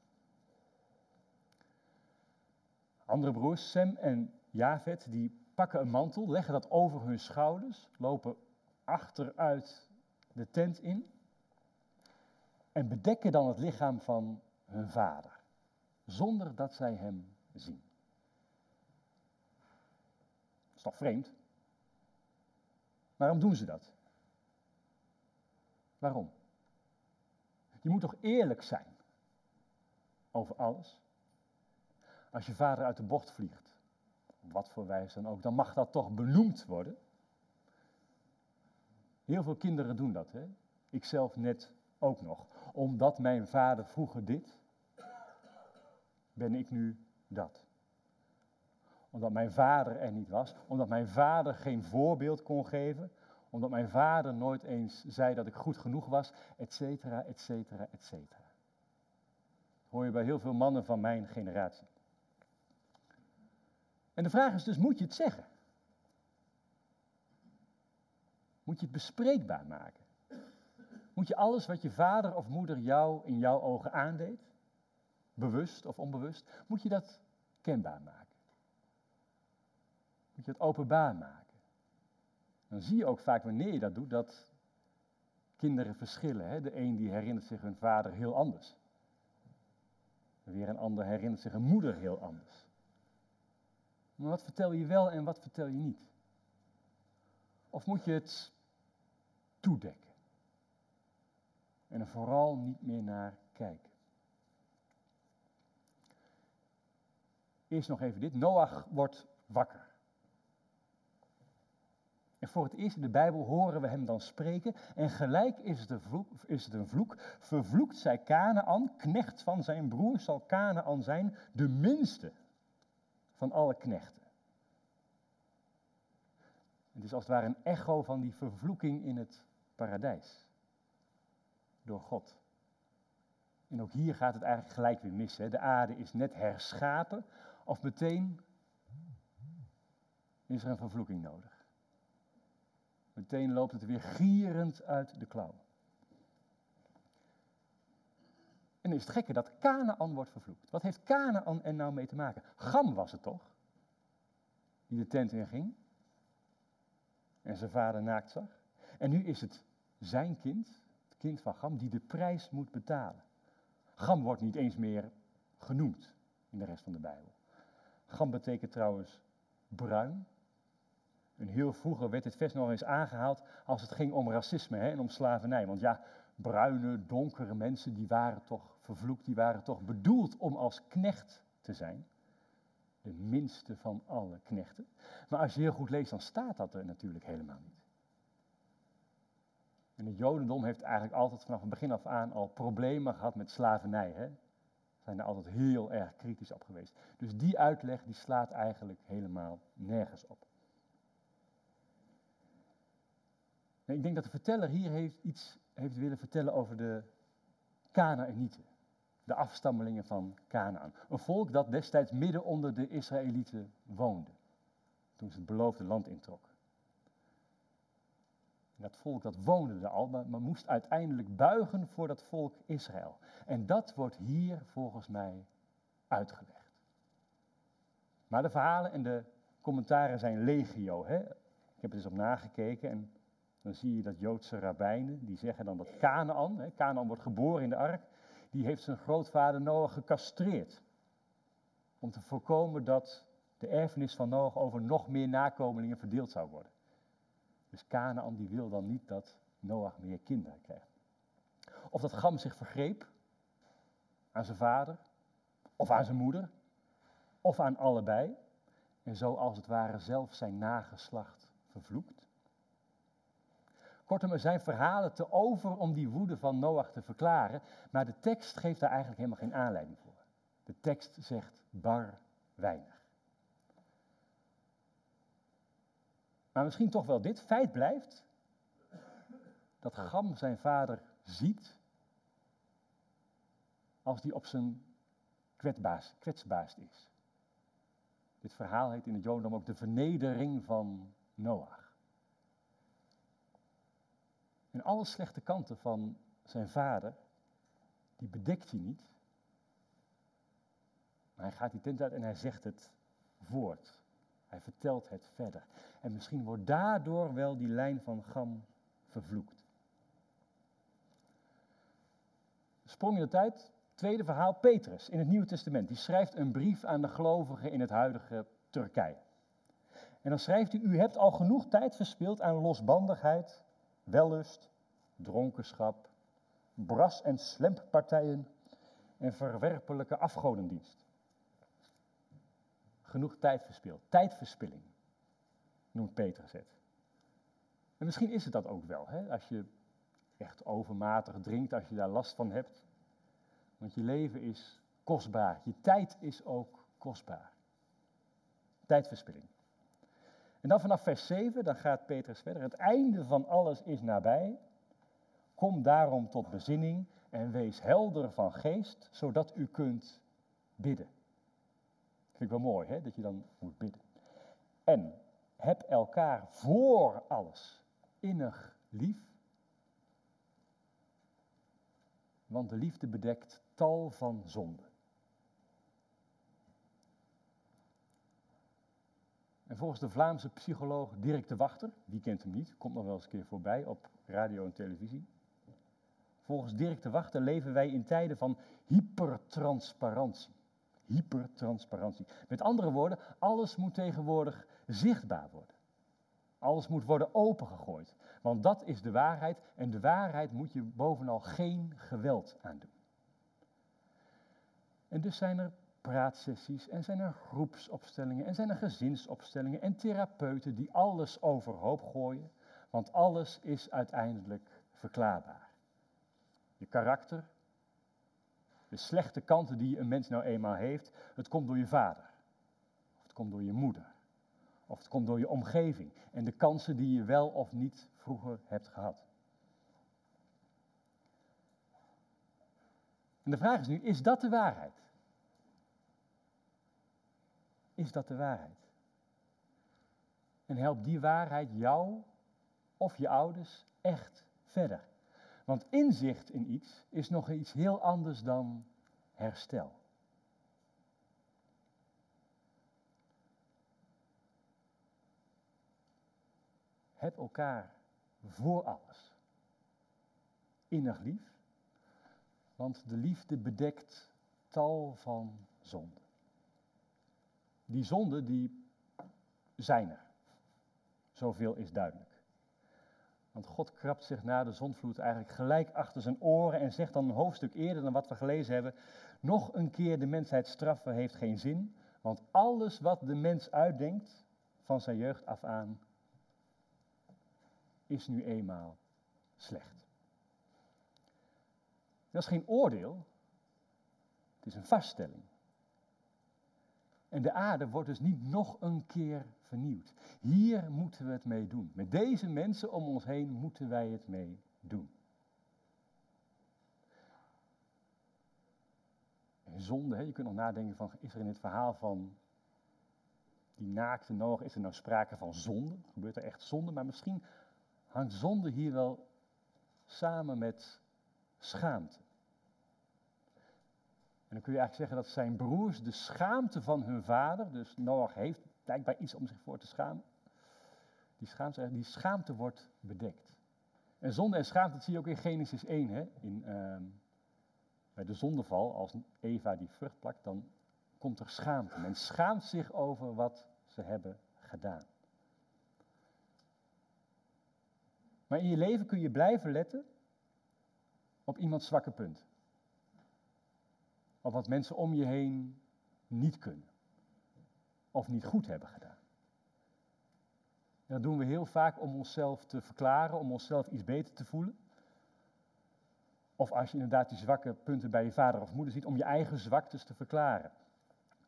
Andere broers, Sem en Javet, die pakken een mantel, leggen dat over hun schouders, lopen achteruit de tent in en bedekken dan het lichaam van hun vader, zonder dat zij hem zien. Dat is toch vreemd? Waarom doen ze dat? Waarom? Je moet toch eerlijk zijn over alles? Als je vader uit de bocht vliegt, op wat voor wijze dan ook, dan mag dat toch benoemd worden? Heel veel kinderen doen dat, hè? Ik zelf net ook nog. Omdat mijn vader vroeger dit, ben ik nu dat. Omdat mijn vader er niet was, omdat mijn vader geen voorbeeld kon geven, omdat mijn vader nooit eens zei dat ik goed genoeg was, et cetera, et cetera, et cetera. Hoor je bij heel veel mannen van mijn generatie. En de vraag is dus, moet je het zeggen? Moet je het bespreekbaar maken? Moet je alles wat je vader of moeder jou in jouw ogen aandeed, bewust of onbewust, moet je dat kenbaar maken? Moet je het openbaar maken? Dan zie je ook vaak wanneer je dat doet, dat kinderen verschillen. Hè? De een die herinnert zich hun vader heel anders. Weer een ander herinnert zich een moeder heel anders. Maar wat vertel je wel en wat vertel je niet? Of moet je het toedekken? En er vooral niet meer naar kijken. Eerst nog even dit. Noach wordt wakker. En voor het eerst in de Bijbel horen we hem dan spreken. En gelijk is het, een vloek, is het een vloek. Vervloekt zij Kanaan, knecht van zijn broer zal Kanaan zijn, de minste van alle knechten. Het is als het ware een echo van die vervloeking in het paradijs. Door God. En ook hier gaat het eigenlijk gelijk weer mis. Hè? De aarde is net herschapen of meteen is er een vervloeking nodig. Meteen loopt het weer gierend uit de klauw. En is het gekke dat Canaan wordt vervloekt. Wat heeft Canaan er nou mee te maken? Gam was het toch? Die de tent in ging. En zijn vader naakt zag. En nu is het zijn kind, het kind van Gam, die de prijs moet betalen. Gam wordt niet eens meer genoemd in de rest van de Bijbel. Gam betekent trouwens bruin. En heel vroeger werd dit vers nog eens aangehaald als het ging om racisme hè, en om slavernij. Want ja, bruine, donkere mensen, die waren toch vervloekt, die waren toch bedoeld om als knecht te zijn. De minste van alle knechten. Maar als je heel goed leest, dan staat dat er natuurlijk helemaal niet. En het Jodendom heeft eigenlijk altijd vanaf het begin af aan al problemen gehad met slavernij. Hè? Zijn er altijd heel erg kritisch op geweest. Dus die uitleg die slaat eigenlijk helemaal nergens op. ik denk dat de verteller hier iets heeft willen vertellen over de Canaanieten. De afstammelingen van Canaan. Een volk dat destijds midden onder de Israëlieten woonde. Toen ze het beloofde land introk. dat volk dat woonde er al, maar, moest uiteindelijk buigen voor dat volk Israël. En dat wordt hier volgens mij uitgelegd. Maar de verhalen en de commentaren zijn legio. Hè? Ik heb er eens op nagekeken en dan zie je dat Joodse rabbijnen, die zeggen dan dat Canaan, Canaan wordt geboren in de ark, die heeft zijn grootvader Noach gecastreerd. Om te voorkomen dat de erfenis van Noach over nog meer nakomelingen verdeeld zou worden. Dus Canaan die wil dan niet dat Noach meer kinderen krijgt. Of dat Gam zich vergreep aan zijn vader, of aan zijn moeder, of aan allebei. En zo als het ware zelf zijn nageslacht vervloekt. Kortom, er zijn verhalen te over om die woede van Noach te verklaren, maar de tekst geeft daar eigenlijk helemaal geen aanleiding voor. De tekst zegt bar weinig. Maar misschien toch wel dit. Feit blijft dat Gam zijn vader ziet als die op zijn kwetsbaas, kwetsbaarst is. Dit verhaal heet in het Jodendom ook de vernedering van Noach. En alle slechte kanten van zijn vader, die bedekt hij niet. Maar hij gaat die tent uit en hij zegt het voort. Hij vertelt het verder. En misschien wordt daardoor wel die lijn van Gam vervloekt. Sprong in de tijd, tweede verhaal, Petrus in het Nieuwe Testament. Die schrijft een brief aan de gelovigen in het huidige Turkije. En dan schrijft hij, u hebt al genoeg tijd verspild aan losbandigheid, wellust, dronkenschap, bras- en slemppartijen en verwerpelijke afgodendienst. Genoeg tijd verspild. Tijdverspilling, noemt Petrus het. En misschien is het dat ook wel, hè? als je echt overmatig drinkt, als je daar last van hebt. Want je leven is kostbaar, je tijd is ook kostbaar. Tijdverspilling. En dan vanaf vers 7, dan gaat Petrus verder. Het einde van alles is nabij. Kom daarom tot bezinning en wees helder van geest, zodat u kunt bidden. Vind ik wel mooi, hè, dat je dan moet bidden. En heb elkaar voor alles innig lief. Want de liefde bedekt tal van zonden. En volgens de Vlaamse psycholoog Dirk de Wachter, wie kent hem niet, komt nog wel eens een keer voorbij op radio en televisie. Volgens Dirk de Wachter leven wij in tijden van hypertransparantie. Hypertransparantie. Met andere woorden, alles moet tegenwoordig zichtbaar worden. Alles moet worden opengegooid. Want dat is de waarheid en de waarheid moet je bovenal geen geweld aandoen. En dus zijn er praatsessies en zijn er groepsopstellingen en zijn er gezinsopstellingen en therapeuten die alles overhoop gooien, want alles is uiteindelijk verklaarbaar. Je karakter, de slechte kanten die een mens nou eenmaal heeft, het komt door je vader, of het komt door je moeder, of het komt door je omgeving en de kansen die je wel of niet vroeger hebt gehad. En de vraag is nu, is dat de waarheid? Is dat de waarheid? En help die waarheid jou of je ouders echt verder. Want inzicht in iets is nog iets heel anders dan herstel. Heb elkaar voor alles innig lief, want de liefde bedekt tal van zonden. Die zonden die zijn er. Zoveel is duidelijk. Want God krabt zich na de zondvloed eigenlijk gelijk achter zijn oren en zegt dan een hoofdstuk eerder dan wat we gelezen hebben, nog een keer de mensheid straffen heeft geen zin, want alles wat de mens uitdenkt van zijn jeugd af aan, is nu eenmaal slecht. Dat is geen oordeel, het is een vaststelling. En de aarde wordt dus niet nog een keer vernieuwd. Hier moeten we het mee doen. Met deze mensen om ons heen moeten wij het mee doen. En zonde, hè, je kunt nog nadenken van, is er in het verhaal van die naakte Noach, is er nou sprake van zonde? Gebeurt er echt zonde? Maar misschien hangt zonde hier wel samen met schaamte. En dan kun je eigenlijk zeggen dat zijn broers de schaamte van hun vader, dus Noach heeft blijkbaar iets om zich voor te schamen, die schaamte, die schaamte wordt bedekt. En zonde en schaamte, zie je ook in Genesis 1, hè? In, ehm, bij de zondeval, als Eva die vrucht plakt, dan komt er schaamte. Men schaamt zich over wat ze hebben gedaan. Maar in je leven kun je blijven letten op iemands zwakke punt. Of wat mensen om je heen niet kunnen. Of niet goed hebben gedaan. Dat doen we heel vaak om onszelf te verklaren, om onszelf iets beter te voelen. Of als je inderdaad die zwakke punten bij je vader of moeder ziet, om je eigen zwaktes te verklaren.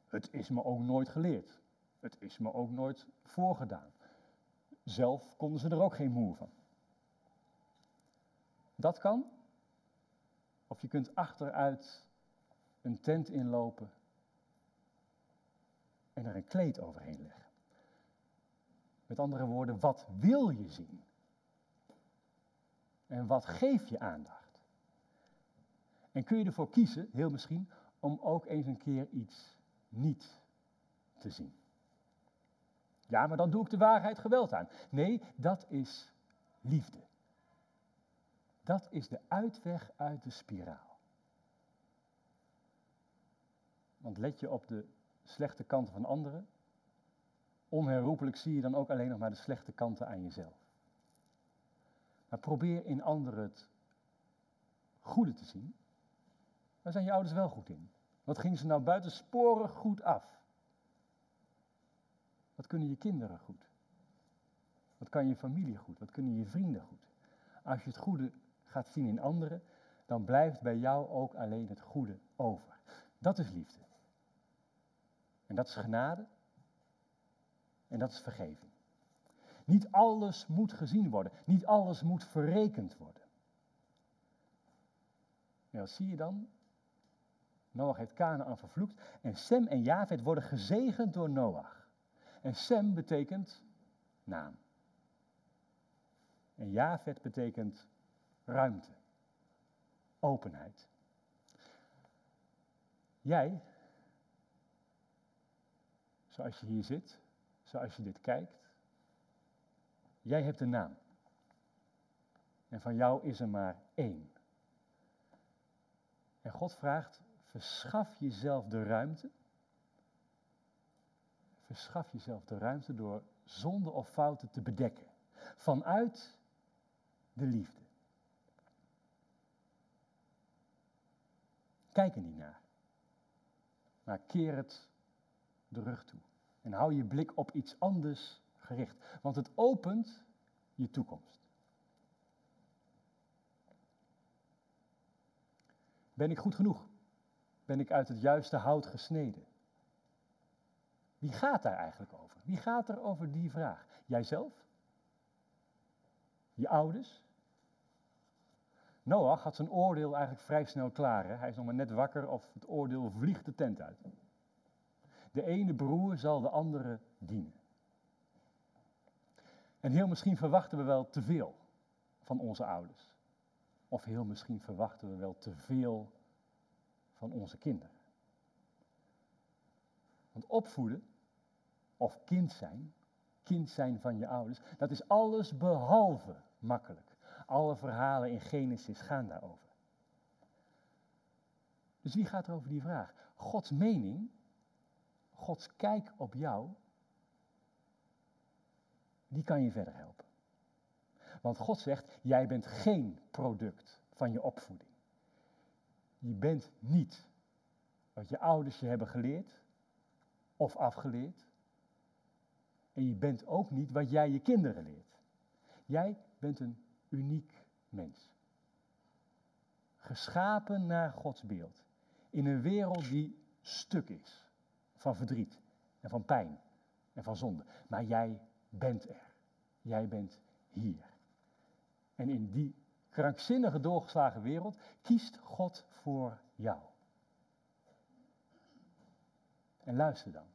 Het is me ook nooit geleerd. Het is me ook nooit voorgedaan. Zelf konden ze er ook geen moe van. Dat kan. Of je kunt achteruit een tent inlopen en er een kleed overheen leggen. Met andere woorden, wat wil je zien? En wat geef je aandacht? En kun je ervoor kiezen, heel misschien, om ook eens een keer iets niet te zien? Ja, maar dan doe ik de waarheid geweld aan. Nee, dat is liefde. Dat is de uitweg uit de spiraal. Want let je op de slechte kanten van anderen, onherroepelijk zie je dan ook alleen nog maar de slechte kanten aan jezelf. Maar probeer in anderen het goede te zien. Daar zijn je ouders wel goed in. Wat gingen ze nou buitensporig goed af? Wat kunnen je kinderen goed? Wat kan je familie goed? Wat kunnen je vrienden goed? Als je het goede gaat zien in anderen, dan blijft bij jou ook alleen het goede over. Dat is liefde. En dat is genade. En dat is vergeving. Niet alles moet gezien worden. Niet alles moet verrekend worden. Ja, wat zie je dan? Noach heeft Canaan vervloekt en Sem en Javed worden gezegend door Noach. En Sem betekent naam. En Javed betekent ruimte, openheid. Jij, zoals je hier zit, zoals je dit kijkt, jij hebt een naam. En van jou is er maar één. En God vraagt, verschaf jezelf de ruimte. Verschaf jezelf de ruimte door zonde of fouten te bedekken. Vanuit de liefde. Kijk er niet naar. Maar keer het de rug toe. En hou je blik op iets anders gericht. Want het opent je toekomst. Ben ik goed genoeg? Ben ik uit het juiste hout gesneden? Wie gaat daar eigenlijk over? Wie gaat er over die vraag? Jijzelf? Je ouders? Noach had zijn oordeel eigenlijk vrij snel klaar. Hè? Hij is nog maar net wakker of het oordeel vliegt de tent uit. De ene broer zal de andere dienen. En heel misschien verwachten we wel te veel van onze ouders. Of heel misschien verwachten we wel te veel van onze kinderen. Want opvoeden, of kind zijn, kind zijn van je ouders, dat is alles behalve makkelijk. Alle verhalen in Genesis gaan daarover. Dus wie gaat er over die vraag? Gods mening, Gods kijk op jou, die kan je verder helpen. Want God zegt, jij bent geen product van je opvoeding. Je bent niet wat je ouders je hebben geleerd of afgeleerd. En je bent ook niet wat jij je kinderen leert. Jij bent een uniek mens. Geschapen naar Gods beeld. In een wereld die stuk is van verdriet en van pijn en van zonde. Maar jij bent er. Jij bent hier. En in die krankzinnige doorgeslagen wereld kiest God voor jou. En luister dan.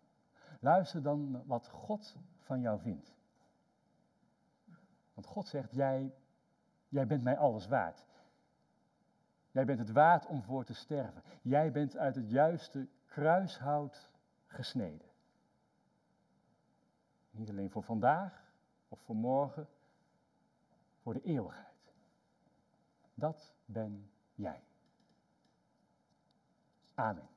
Luister dan wat God van jou vindt. Want God zegt, jij, jij bent mij alles waard. Jij bent het waard om voor te sterven. Jij bent uit het juiste kruishout gesneden. Niet alleen voor vandaag of voor morgen, voor de eeuwigheid. Dat ben jij. Amen.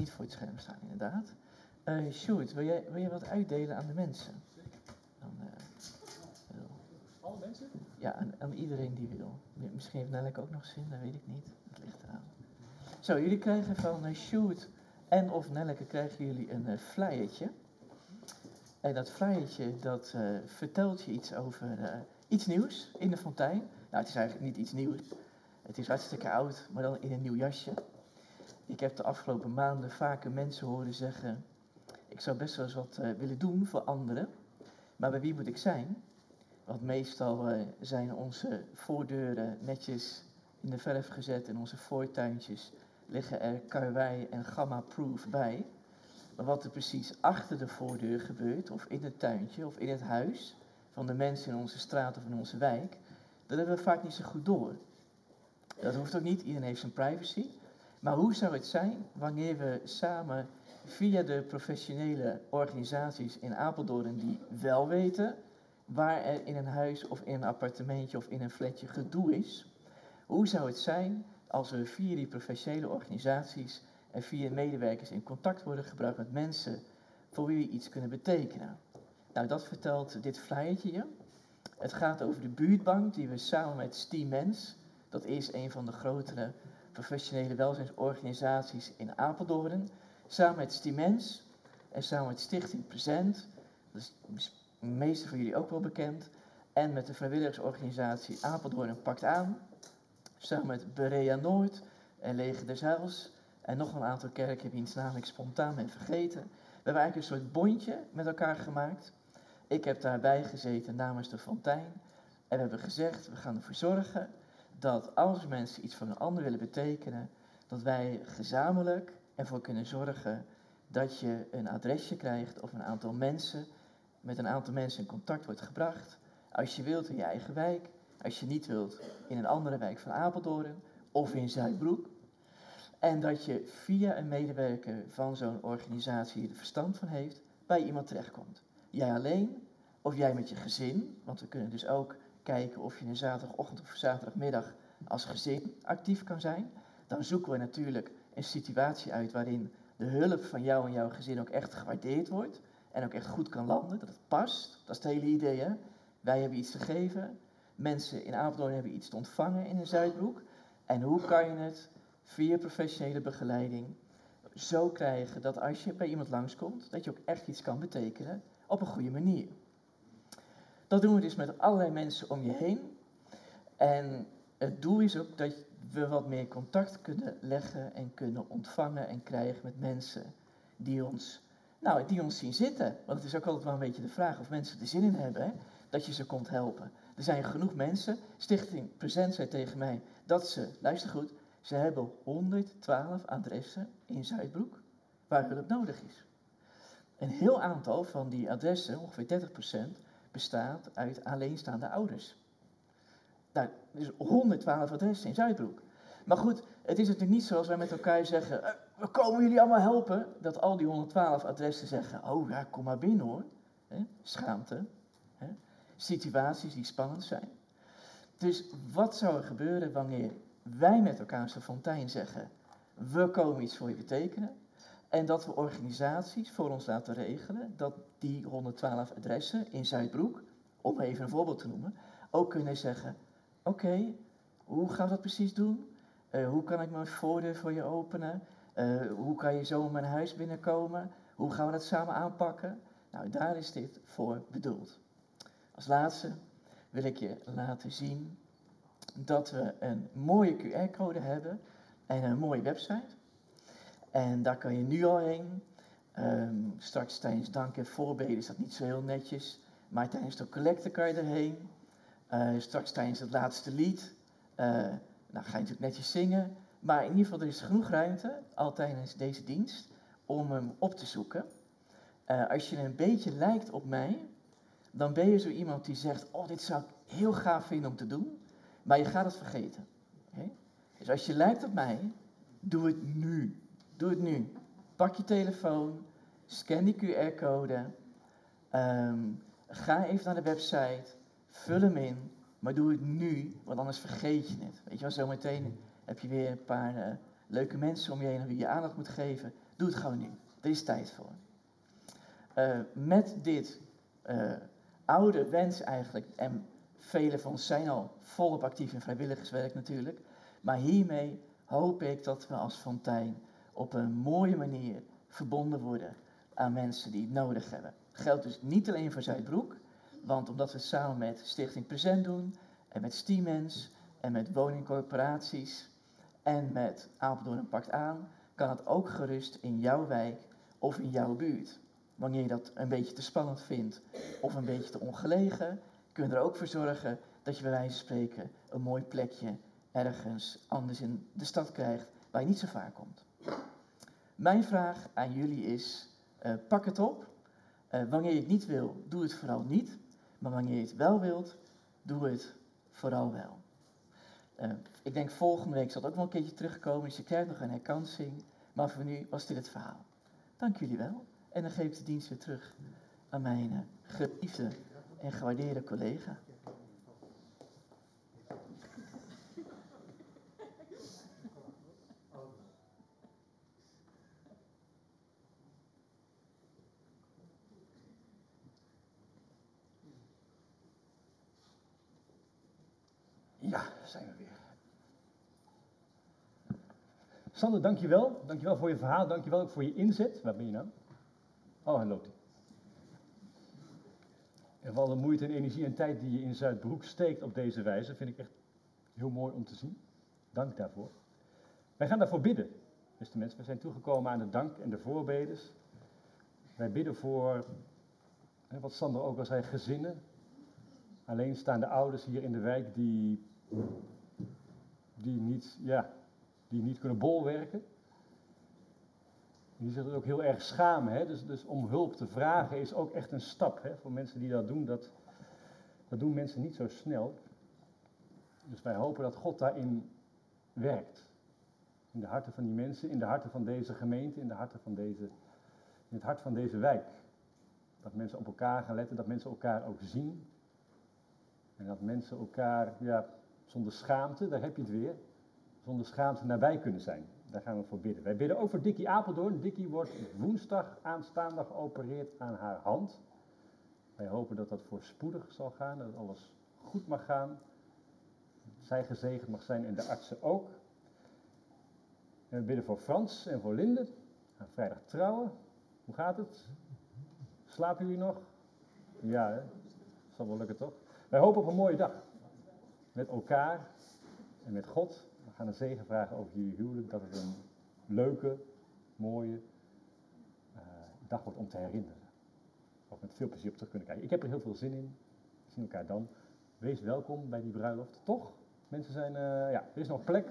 Niet voor het scherm staan, inderdaad. Eh Sjoerd, wil jij, wil jij wat uitdelen aan de mensen? Dan, eh, Alle mensen? ja, aan, aan iedereen die wil. Mi- Misschien heeft Nelleke ook nog zin, dat weet ik niet. Het ligt eraan. Zo, jullie krijgen van uh, Sjoerd en of Nelleke krijgen jullie een eh flyertje. En dat flyertje dat vertelt je iets over iets nieuws in de fontein. Nou, het is eigenlijk niet iets nieuws. Het is hartstikke oud, maar dan in een nieuw jasje. Ik heb de afgelopen maanden vaker mensen horen zeggen... ik zou best wel eens wat eh, willen doen voor anderen. Maar bij wie moet ik zijn? Want meestal eh, zijn onze voordeuren netjes in de verf gezet... en onze voortuintjes liggen er karwei en gamma-proof bij. Maar wat er precies achter de voordeur gebeurt... of in het tuintje of in het huis... van de mensen in onze straat of in onze wijk... dat hebben we vaak niet zo goed door. Dat hoeft ook niet, iedereen heeft zijn privacy. Maar hoe zou het zijn wanneer we samen via de professionele organisaties in Apeldoorn die wel weten waar er in een huis of in een appartementje of in een flatje gedoe is, hoe zou het zijn als we via die professionele organisaties en via medewerkers in contact worden gebracht met mensen voor wie we iets kunnen betekenen? Nou, dat vertelt dit flyertje je. Het gaat over de buurtbank die we samen met Steamens, dat is een van de grotere professionele welzijnsorganisaties in Apeldoorn, samen met Stimens en samen met Stichting Present, dat is de meeste van jullie ook wel bekend, en met de vrijwilligersorganisatie Apeldoorn Pakt Aan, samen met Berea Noord en Leger des Heils en nog een aantal kerken wiens naam ik spontaan ben vergeten. We hebben eigenlijk een soort bondje met elkaar gemaakt. Ik heb daarbij gezeten namens de Fontein en we hebben gezegd, we gaan ervoor zorgen dat als mensen iets voor een ander willen betekenen, dat wij gezamenlijk ervoor kunnen zorgen dat je een adresje krijgt of een aantal mensen, met een aantal mensen in contact wordt gebracht. Als je wilt in je eigen wijk, als je niet wilt in een andere wijk van Apeldoorn of in Zuidbroek. En dat je via een medewerker van zo'n organisatie die er verstand van heeft, bij iemand terechtkomt. Jij alleen of jij met je gezin, want we kunnen dus ook kijken of je een zaterdagochtend of zaterdagmiddag als gezin actief kan zijn. Dan zoeken we natuurlijk een situatie uit waarin de hulp van jou en jouw gezin ook echt gewaardeerd wordt. En ook echt goed kan landen, dat het past. Dat is het hele idee. Wij hebben iets te geven. Mensen in Apeldoorn hebben iets te ontvangen in een Zuidbroek. En hoe kan je het via professionele begeleiding zo krijgen dat als je bij iemand langskomt, dat je ook echt iets kan betekenen op een goede manier. Dat doen we dus met allerlei mensen om je heen. En het doel is ook dat we wat meer contact kunnen leggen en kunnen ontvangen en krijgen met mensen die ons, nou, die ons zien zitten. Want het is ook altijd wel een beetje de vraag of mensen er zin in hebben, hè, dat je ze komt helpen. Er zijn genoeg mensen. Stichting Present zei tegen mij dat ze, luister goed, ze hebben 112 adressen in Zuidbroek waar hulp nodig is. Een heel aantal van die adressen, ongeveer 30%, bestaat uit alleenstaande ouders. Nou, dus 112 adressen in Zuidbroek. Maar goed, het is natuurlijk niet zoals wij met elkaar zeggen, "Eh, we komen jullie allemaal helpen, dat al die 112 adressen zeggen, oh ja, kom maar binnen hoor. Schaamte. Situaties die spannend zijn. Dus wat zou er gebeuren wanneer wij met elkaar als de fontein zeggen, we komen iets voor je betekenen, en dat we organisaties voor ons laten regelen dat die 112 adressen in Zuidbroek, om even een voorbeeld te noemen, ook kunnen zeggen: Oké, hoe gaan we dat precies doen? Eh, hoe kan ik mijn voordeur voor je openen? Eh, hoe kan je zo in mijn huis binnenkomen? Hoe gaan we dat samen aanpakken? Nou, daar is dit voor bedoeld. Als laatste wil ik je laten zien dat we een mooie QR-code hebben en een mooie website. En daar kan je nu al heen. Ehm, straks tijdens dank en voorbeden is dat niet zo heel netjes. Maar tijdens de collecte kan je erheen. Eh, straks tijdens het laatste lied. eh nou ga je natuurlijk netjes zingen. Maar in ieder geval, er is genoeg ruimte, al tijdens deze dienst, om hem op te zoeken. Eh, als je een beetje lijkt op mij, dan ben je zo iemand die zegt, oh dit zou ik heel gaaf vinden om te doen. Maar je gaat het vergeten. Dus als je lijkt op mij, doe het nu. Doe het nu. Pak je telefoon, scan die QR-code, ehm, ga even naar de website, vul hem in, maar doe het nu, want anders vergeet je het. Weet je wel, zometeen heb je weer een paar eh, leuke mensen om je heen aan wie je aandacht moet geven. Doe het gewoon nu. Er is tijd voor. Eh, met dit eh, oude wens eigenlijk, en velen van ons zijn al volop actief in vrijwilligerswerk natuurlijk, maar hiermee hoop ik dat we als Fontijn op een mooie manier verbonden worden aan mensen die het nodig hebben. Geldt dus niet alleen voor Zuidbroek, want omdat we het samen met Stichting Present doen en met Stiemens en met woningcorporaties en met Apeldoorn Pakt Aan, kan het ook gerust in jouw wijk of in jouw buurt. Wanneer je dat een beetje te spannend vindt of een beetje te ongelegen, kun je er ook voor zorgen dat je bij wijze van spreken een mooi plekje ergens anders in de stad krijgt waar je niet zo vaak komt. Mijn vraag aan jullie is, uh, pak het op. Uh, wanneer je het niet wil, doe het vooral niet. Maar wanneer je het wel wilt, doe het vooral wel. Uh, ik denk volgende week zal het ook wel een keertje terugkomen, dus je krijgt nog een herkansing. Maar voor nu was dit het verhaal. Dank jullie wel. En dan geef ik de dienst weer terug aan mijn geliefde en gewaardeerde collega. Ja, zijn we weer. Sander, dankjewel. Dankjewel voor je verhaal. Dankjewel ook voor je inzet. Waar ben je nou? Oh, hij loopt. En voor alle moeite en energie en tijd die je in Zuidbroek steekt op deze wijze, vind ik echt heel mooi om te zien. Dank daarvoor. Wij gaan daarvoor bidden, beste mensen. We zijn toegekomen aan de dank en de voorbedes. Wij bidden voor, wat Sander ook al zei, gezinnen. Alleenstaande ouders hier in de wijk die, die, niet, ja, die niet kunnen bolwerken. Die zich er ook heel erg schamen. Hè? Dus, dus om hulp te vragen is ook echt een stap. Hè? Voor mensen die dat doen, dat, dat doen mensen niet zo snel. Dus wij hopen dat God daarin werkt. In de harten van die mensen, in de harten van deze gemeente, in, de harten van deze, in het hart van deze wijk. Dat mensen op elkaar gaan letten, dat mensen elkaar ook zien. En dat mensen elkaar, ja, zonder schaamte, daar heb je het weer, zonder schaamte nabij kunnen zijn. Daar gaan we voor bidden. Wij bidden ook voor Dikkie Apeldoorn. Dikkie wordt woensdag aanstaande geopereerd aan haar hand. Wij hopen dat dat voorspoedig zal gaan, dat alles goed mag gaan. Zij gezegend mag zijn en de artsen ook. En we bidden voor Frans en voor Linde. Gaan vrijdag trouwen. Hoe gaat het? Slapen jullie nog? Ja, hè? zal wel lukken toch? Wij hopen op een mooie dag. Met elkaar en met God. Gaan een zegen vragen over jullie huwelijk. Dat het een leuke, mooie uh, dag wordt om te herinneren. Of met veel plezier op terug kunnen kijken. Ik heb er heel veel zin in. We zien elkaar dan. Wees welkom bij die bruiloft. Toch? Mensen zijn, uh, ja, er is nog plek.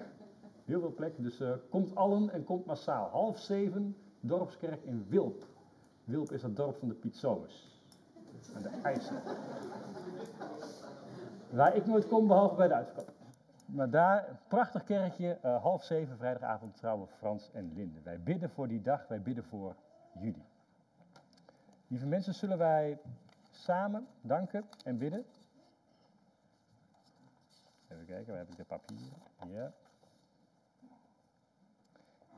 Heel veel plek. Dus uh, komt allen en komt massaal. Half zeven, dorpskerk in Wilp. Wilp is het dorp van de Pietzomes. Aan de IJssel. Waar ik nooit kom, behalve bij de uitverkoop. Maar daar, prachtig kerkje, uh, half zeven, vrijdagavond trouwen Frans en Linde. Wij bidden voor die dag, wij bidden voor jullie. Lieve mensen, zullen wij samen danken en bidden? Even kijken, waar heb ik de papier? Ja.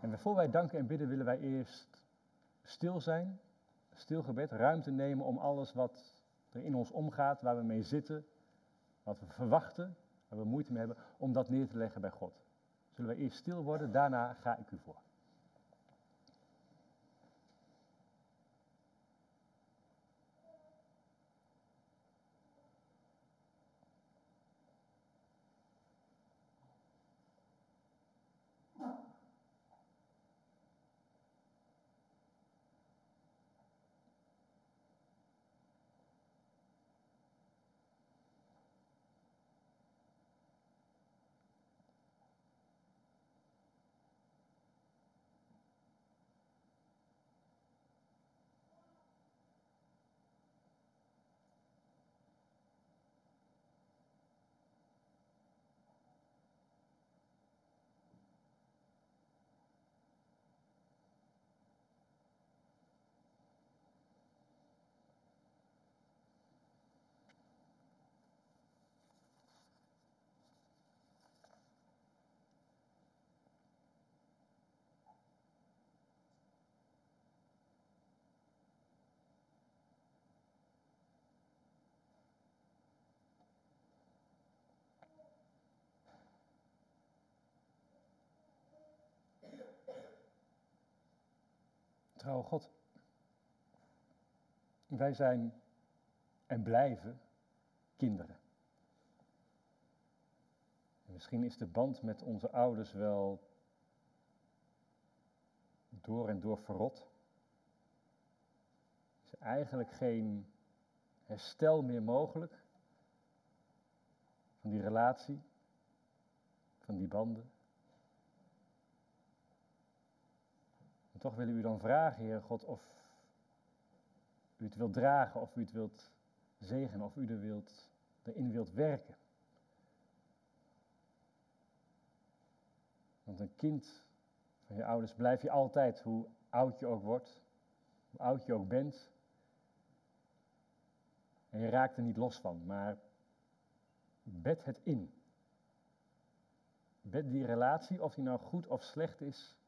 En voor wij danken en bidden willen wij eerst stil zijn, stil gebed, ruimte nemen om alles wat er in ons omgaat, waar we mee zitten, wat we verwachten, waar we moeite mee hebben, om dat neer te leggen bij God. Zullen we eerst stil worden, daarna ga ik u voor. Trouw God. Wij zijn en blijven kinderen. En misschien is de band met onze ouders wel door en door verrot. Is er eigenlijk geen herstel meer mogelijk van die relatie, van die banden. Toch willen we u dan vragen, Heer God, of u het wilt dragen, of u het wilt zegenen, of u er wilt, erin wilt werken. Want een kind van je ouders blijf je altijd, hoe oud je ook wordt, hoe oud je ook bent. En je raakt er niet los van, maar bed het in. Bed die relatie, of die nou goed of slecht is,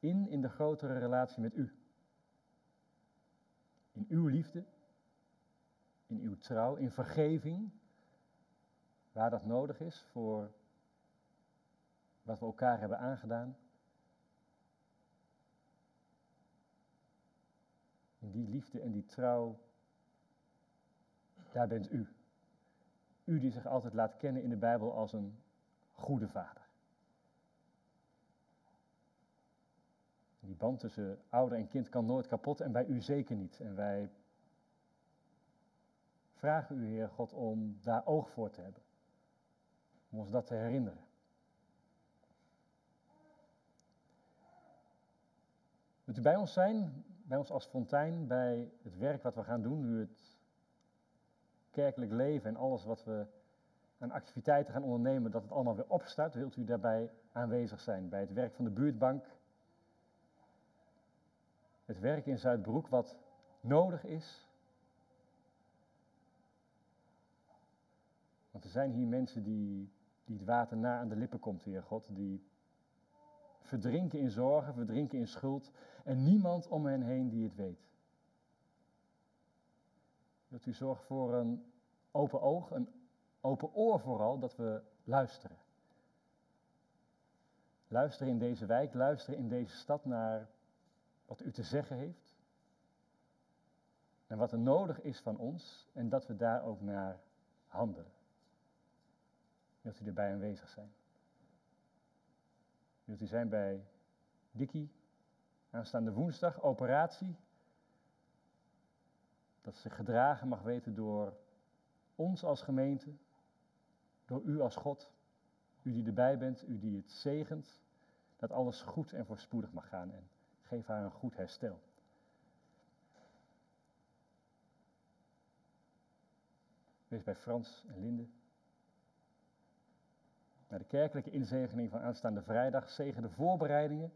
in in de grotere relatie met u. In uw liefde, in uw trouw, in vergeving, waar dat nodig is voor wat we elkaar hebben aangedaan. In die liefde en die trouw, daar bent u. U die zich altijd laat kennen in de Bijbel als een goede vader. Die band tussen ouder en kind kan nooit kapot en bij u zeker niet. En wij vragen u, Heer God, om daar oog voor te hebben. Om ons dat te herinneren. Wilt u bij ons zijn, bij ons als fontein, bij het werk wat we gaan doen, nu het kerkelijk leven en alles wat we aan activiteiten gaan ondernemen, dat het allemaal weer opstart? Wilt u daarbij aanwezig zijn bij het werk van de buurtbank? Het werk in Zuidbroek wat nodig is? Want er zijn hier mensen die, die het water na aan de lippen komt, Heer God, die verdrinken in zorgen, verdrinken in schuld en niemand om hen heen die het weet. Dat u zorgt voor een open oog, een open oor vooral, dat we luisteren. Luisteren in deze wijk, luisteren in deze stad naar wat u te zeggen heeft. En wat er nodig is van ons en dat we daar ook naar handelen. Wilt u erbij aanwezig zijn? Wilt u zijn bij Dikkie aanstaande woensdag, operatie? Dat ze gedragen mag weten door ons als gemeente, door u als God, u die erbij bent, u die het zegent, dat alles goed en voorspoedig mag gaan en geef haar een goed herstel. Wees bij Frans en Linde. Naar de kerkelijke inzegening van aanstaande vrijdag, zegen de voorbereidingen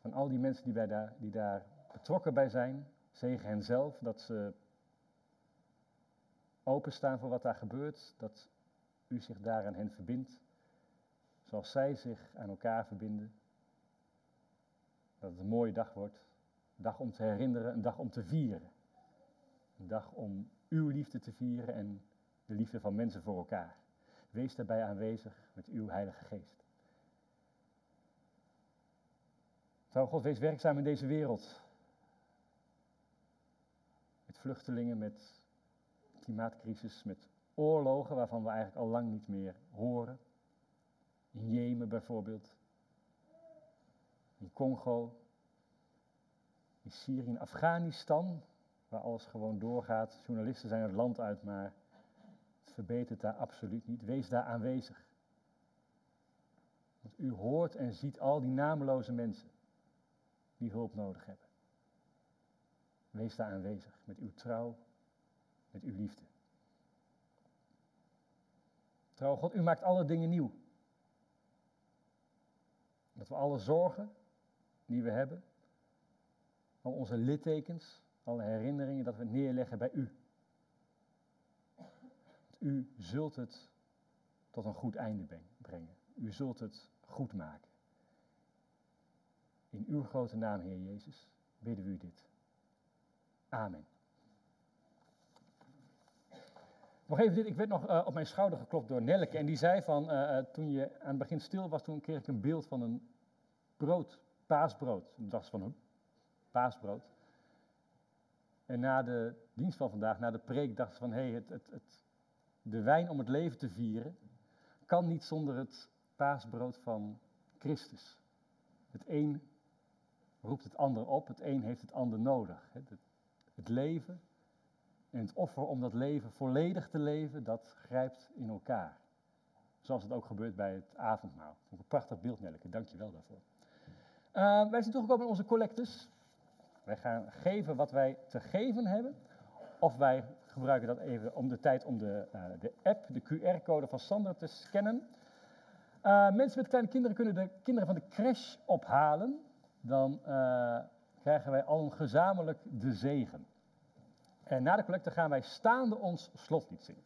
van al die mensen die, bij daar, die daar betrokken bij zijn. Zegen hen zelf, dat ze openstaan voor wat daar gebeurt, dat u zich daar aan hen verbindt, zoals zij zich aan elkaar verbinden. Dat het een mooie dag wordt, een dag om te herinneren, een dag om te vieren. Een dag om uw liefde te vieren en de liefde van mensen voor elkaar. Wees daarbij aanwezig met uw Heilige Geest. Zou God, wees werkzaam in deze wereld. Met vluchtelingen, met klimaatcrisis, met oorlogen waarvan we eigenlijk al lang niet meer horen. In Jemen bijvoorbeeld. In Congo. In Syrië, in Afghanistan, waar alles gewoon doorgaat. Journalisten zijn het land uit, maar het verbetert daar absoluut niet. Wees daar aanwezig. Want u hoort en ziet al die nameloze mensen die hulp nodig hebben. Wees daar aanwezig met uw trouw, met uw liefde. Trouw God, u maakt alle dingen nieuw. Dat we alle zorgen die we hebben, al onze littekens, alle herinneringen, dat we neerleggen bij u. U zult het tot een goed einde brengen. U zult het goed maken. In uw grote naam, Heer Jezus, bidden we u dit. Amen. Nog even dit, ik werd nog uh, op mijn schouder geklopt door Nelke en die zei van, uh, toen je aan het begin stil was, toen kreeg ik een beeld van een brood paasbrood. De dag van hun paasbrood. En na de dienst van vandaag, na de preek, dachten ze van hé, hey, het, het, het, de wijn om het leven te vieren kan niet zonder het paasbrood van Christus. Het een roept het ander op, het een heeft het ander nodig. Het, leven en het offer om dat leven volledig te leven, dat grijpt in elkaar. Zoals het ook gebeurt bij het avondmaal. Een prachtig beeld, Nelleke. Dank je wel daarvoor. Uh, wij zijn toegekomen in onze collectes. Wij gaan geven wat wij te geven hebben. Of wij gebruiken dat even om de tijd om de, uh, de app, de QR-code van Sander te scannen. Uh, mensen met kleine kinderen kunnen de kinderen van de crash ophalen. Dan krijgen wij al gezamenlijk de zegen. En na de collecte gaan wij staande ons slotlied zingen.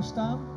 Gaan staan?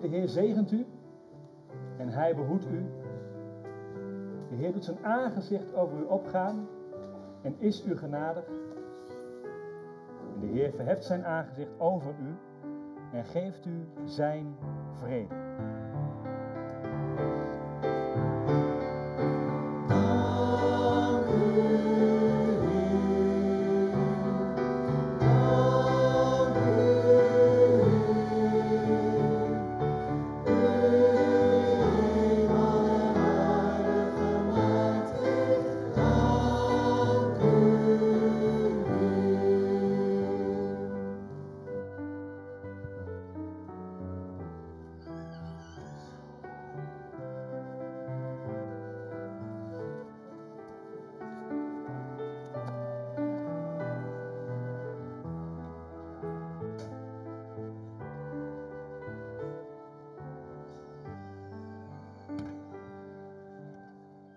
De Heer zegent u en Hij behoedt u. De Heer doet zijn aangezicht over u opgaan en is u genadig. En de Heer verheft zijn aangezicht over u en geeft u zijn vrede.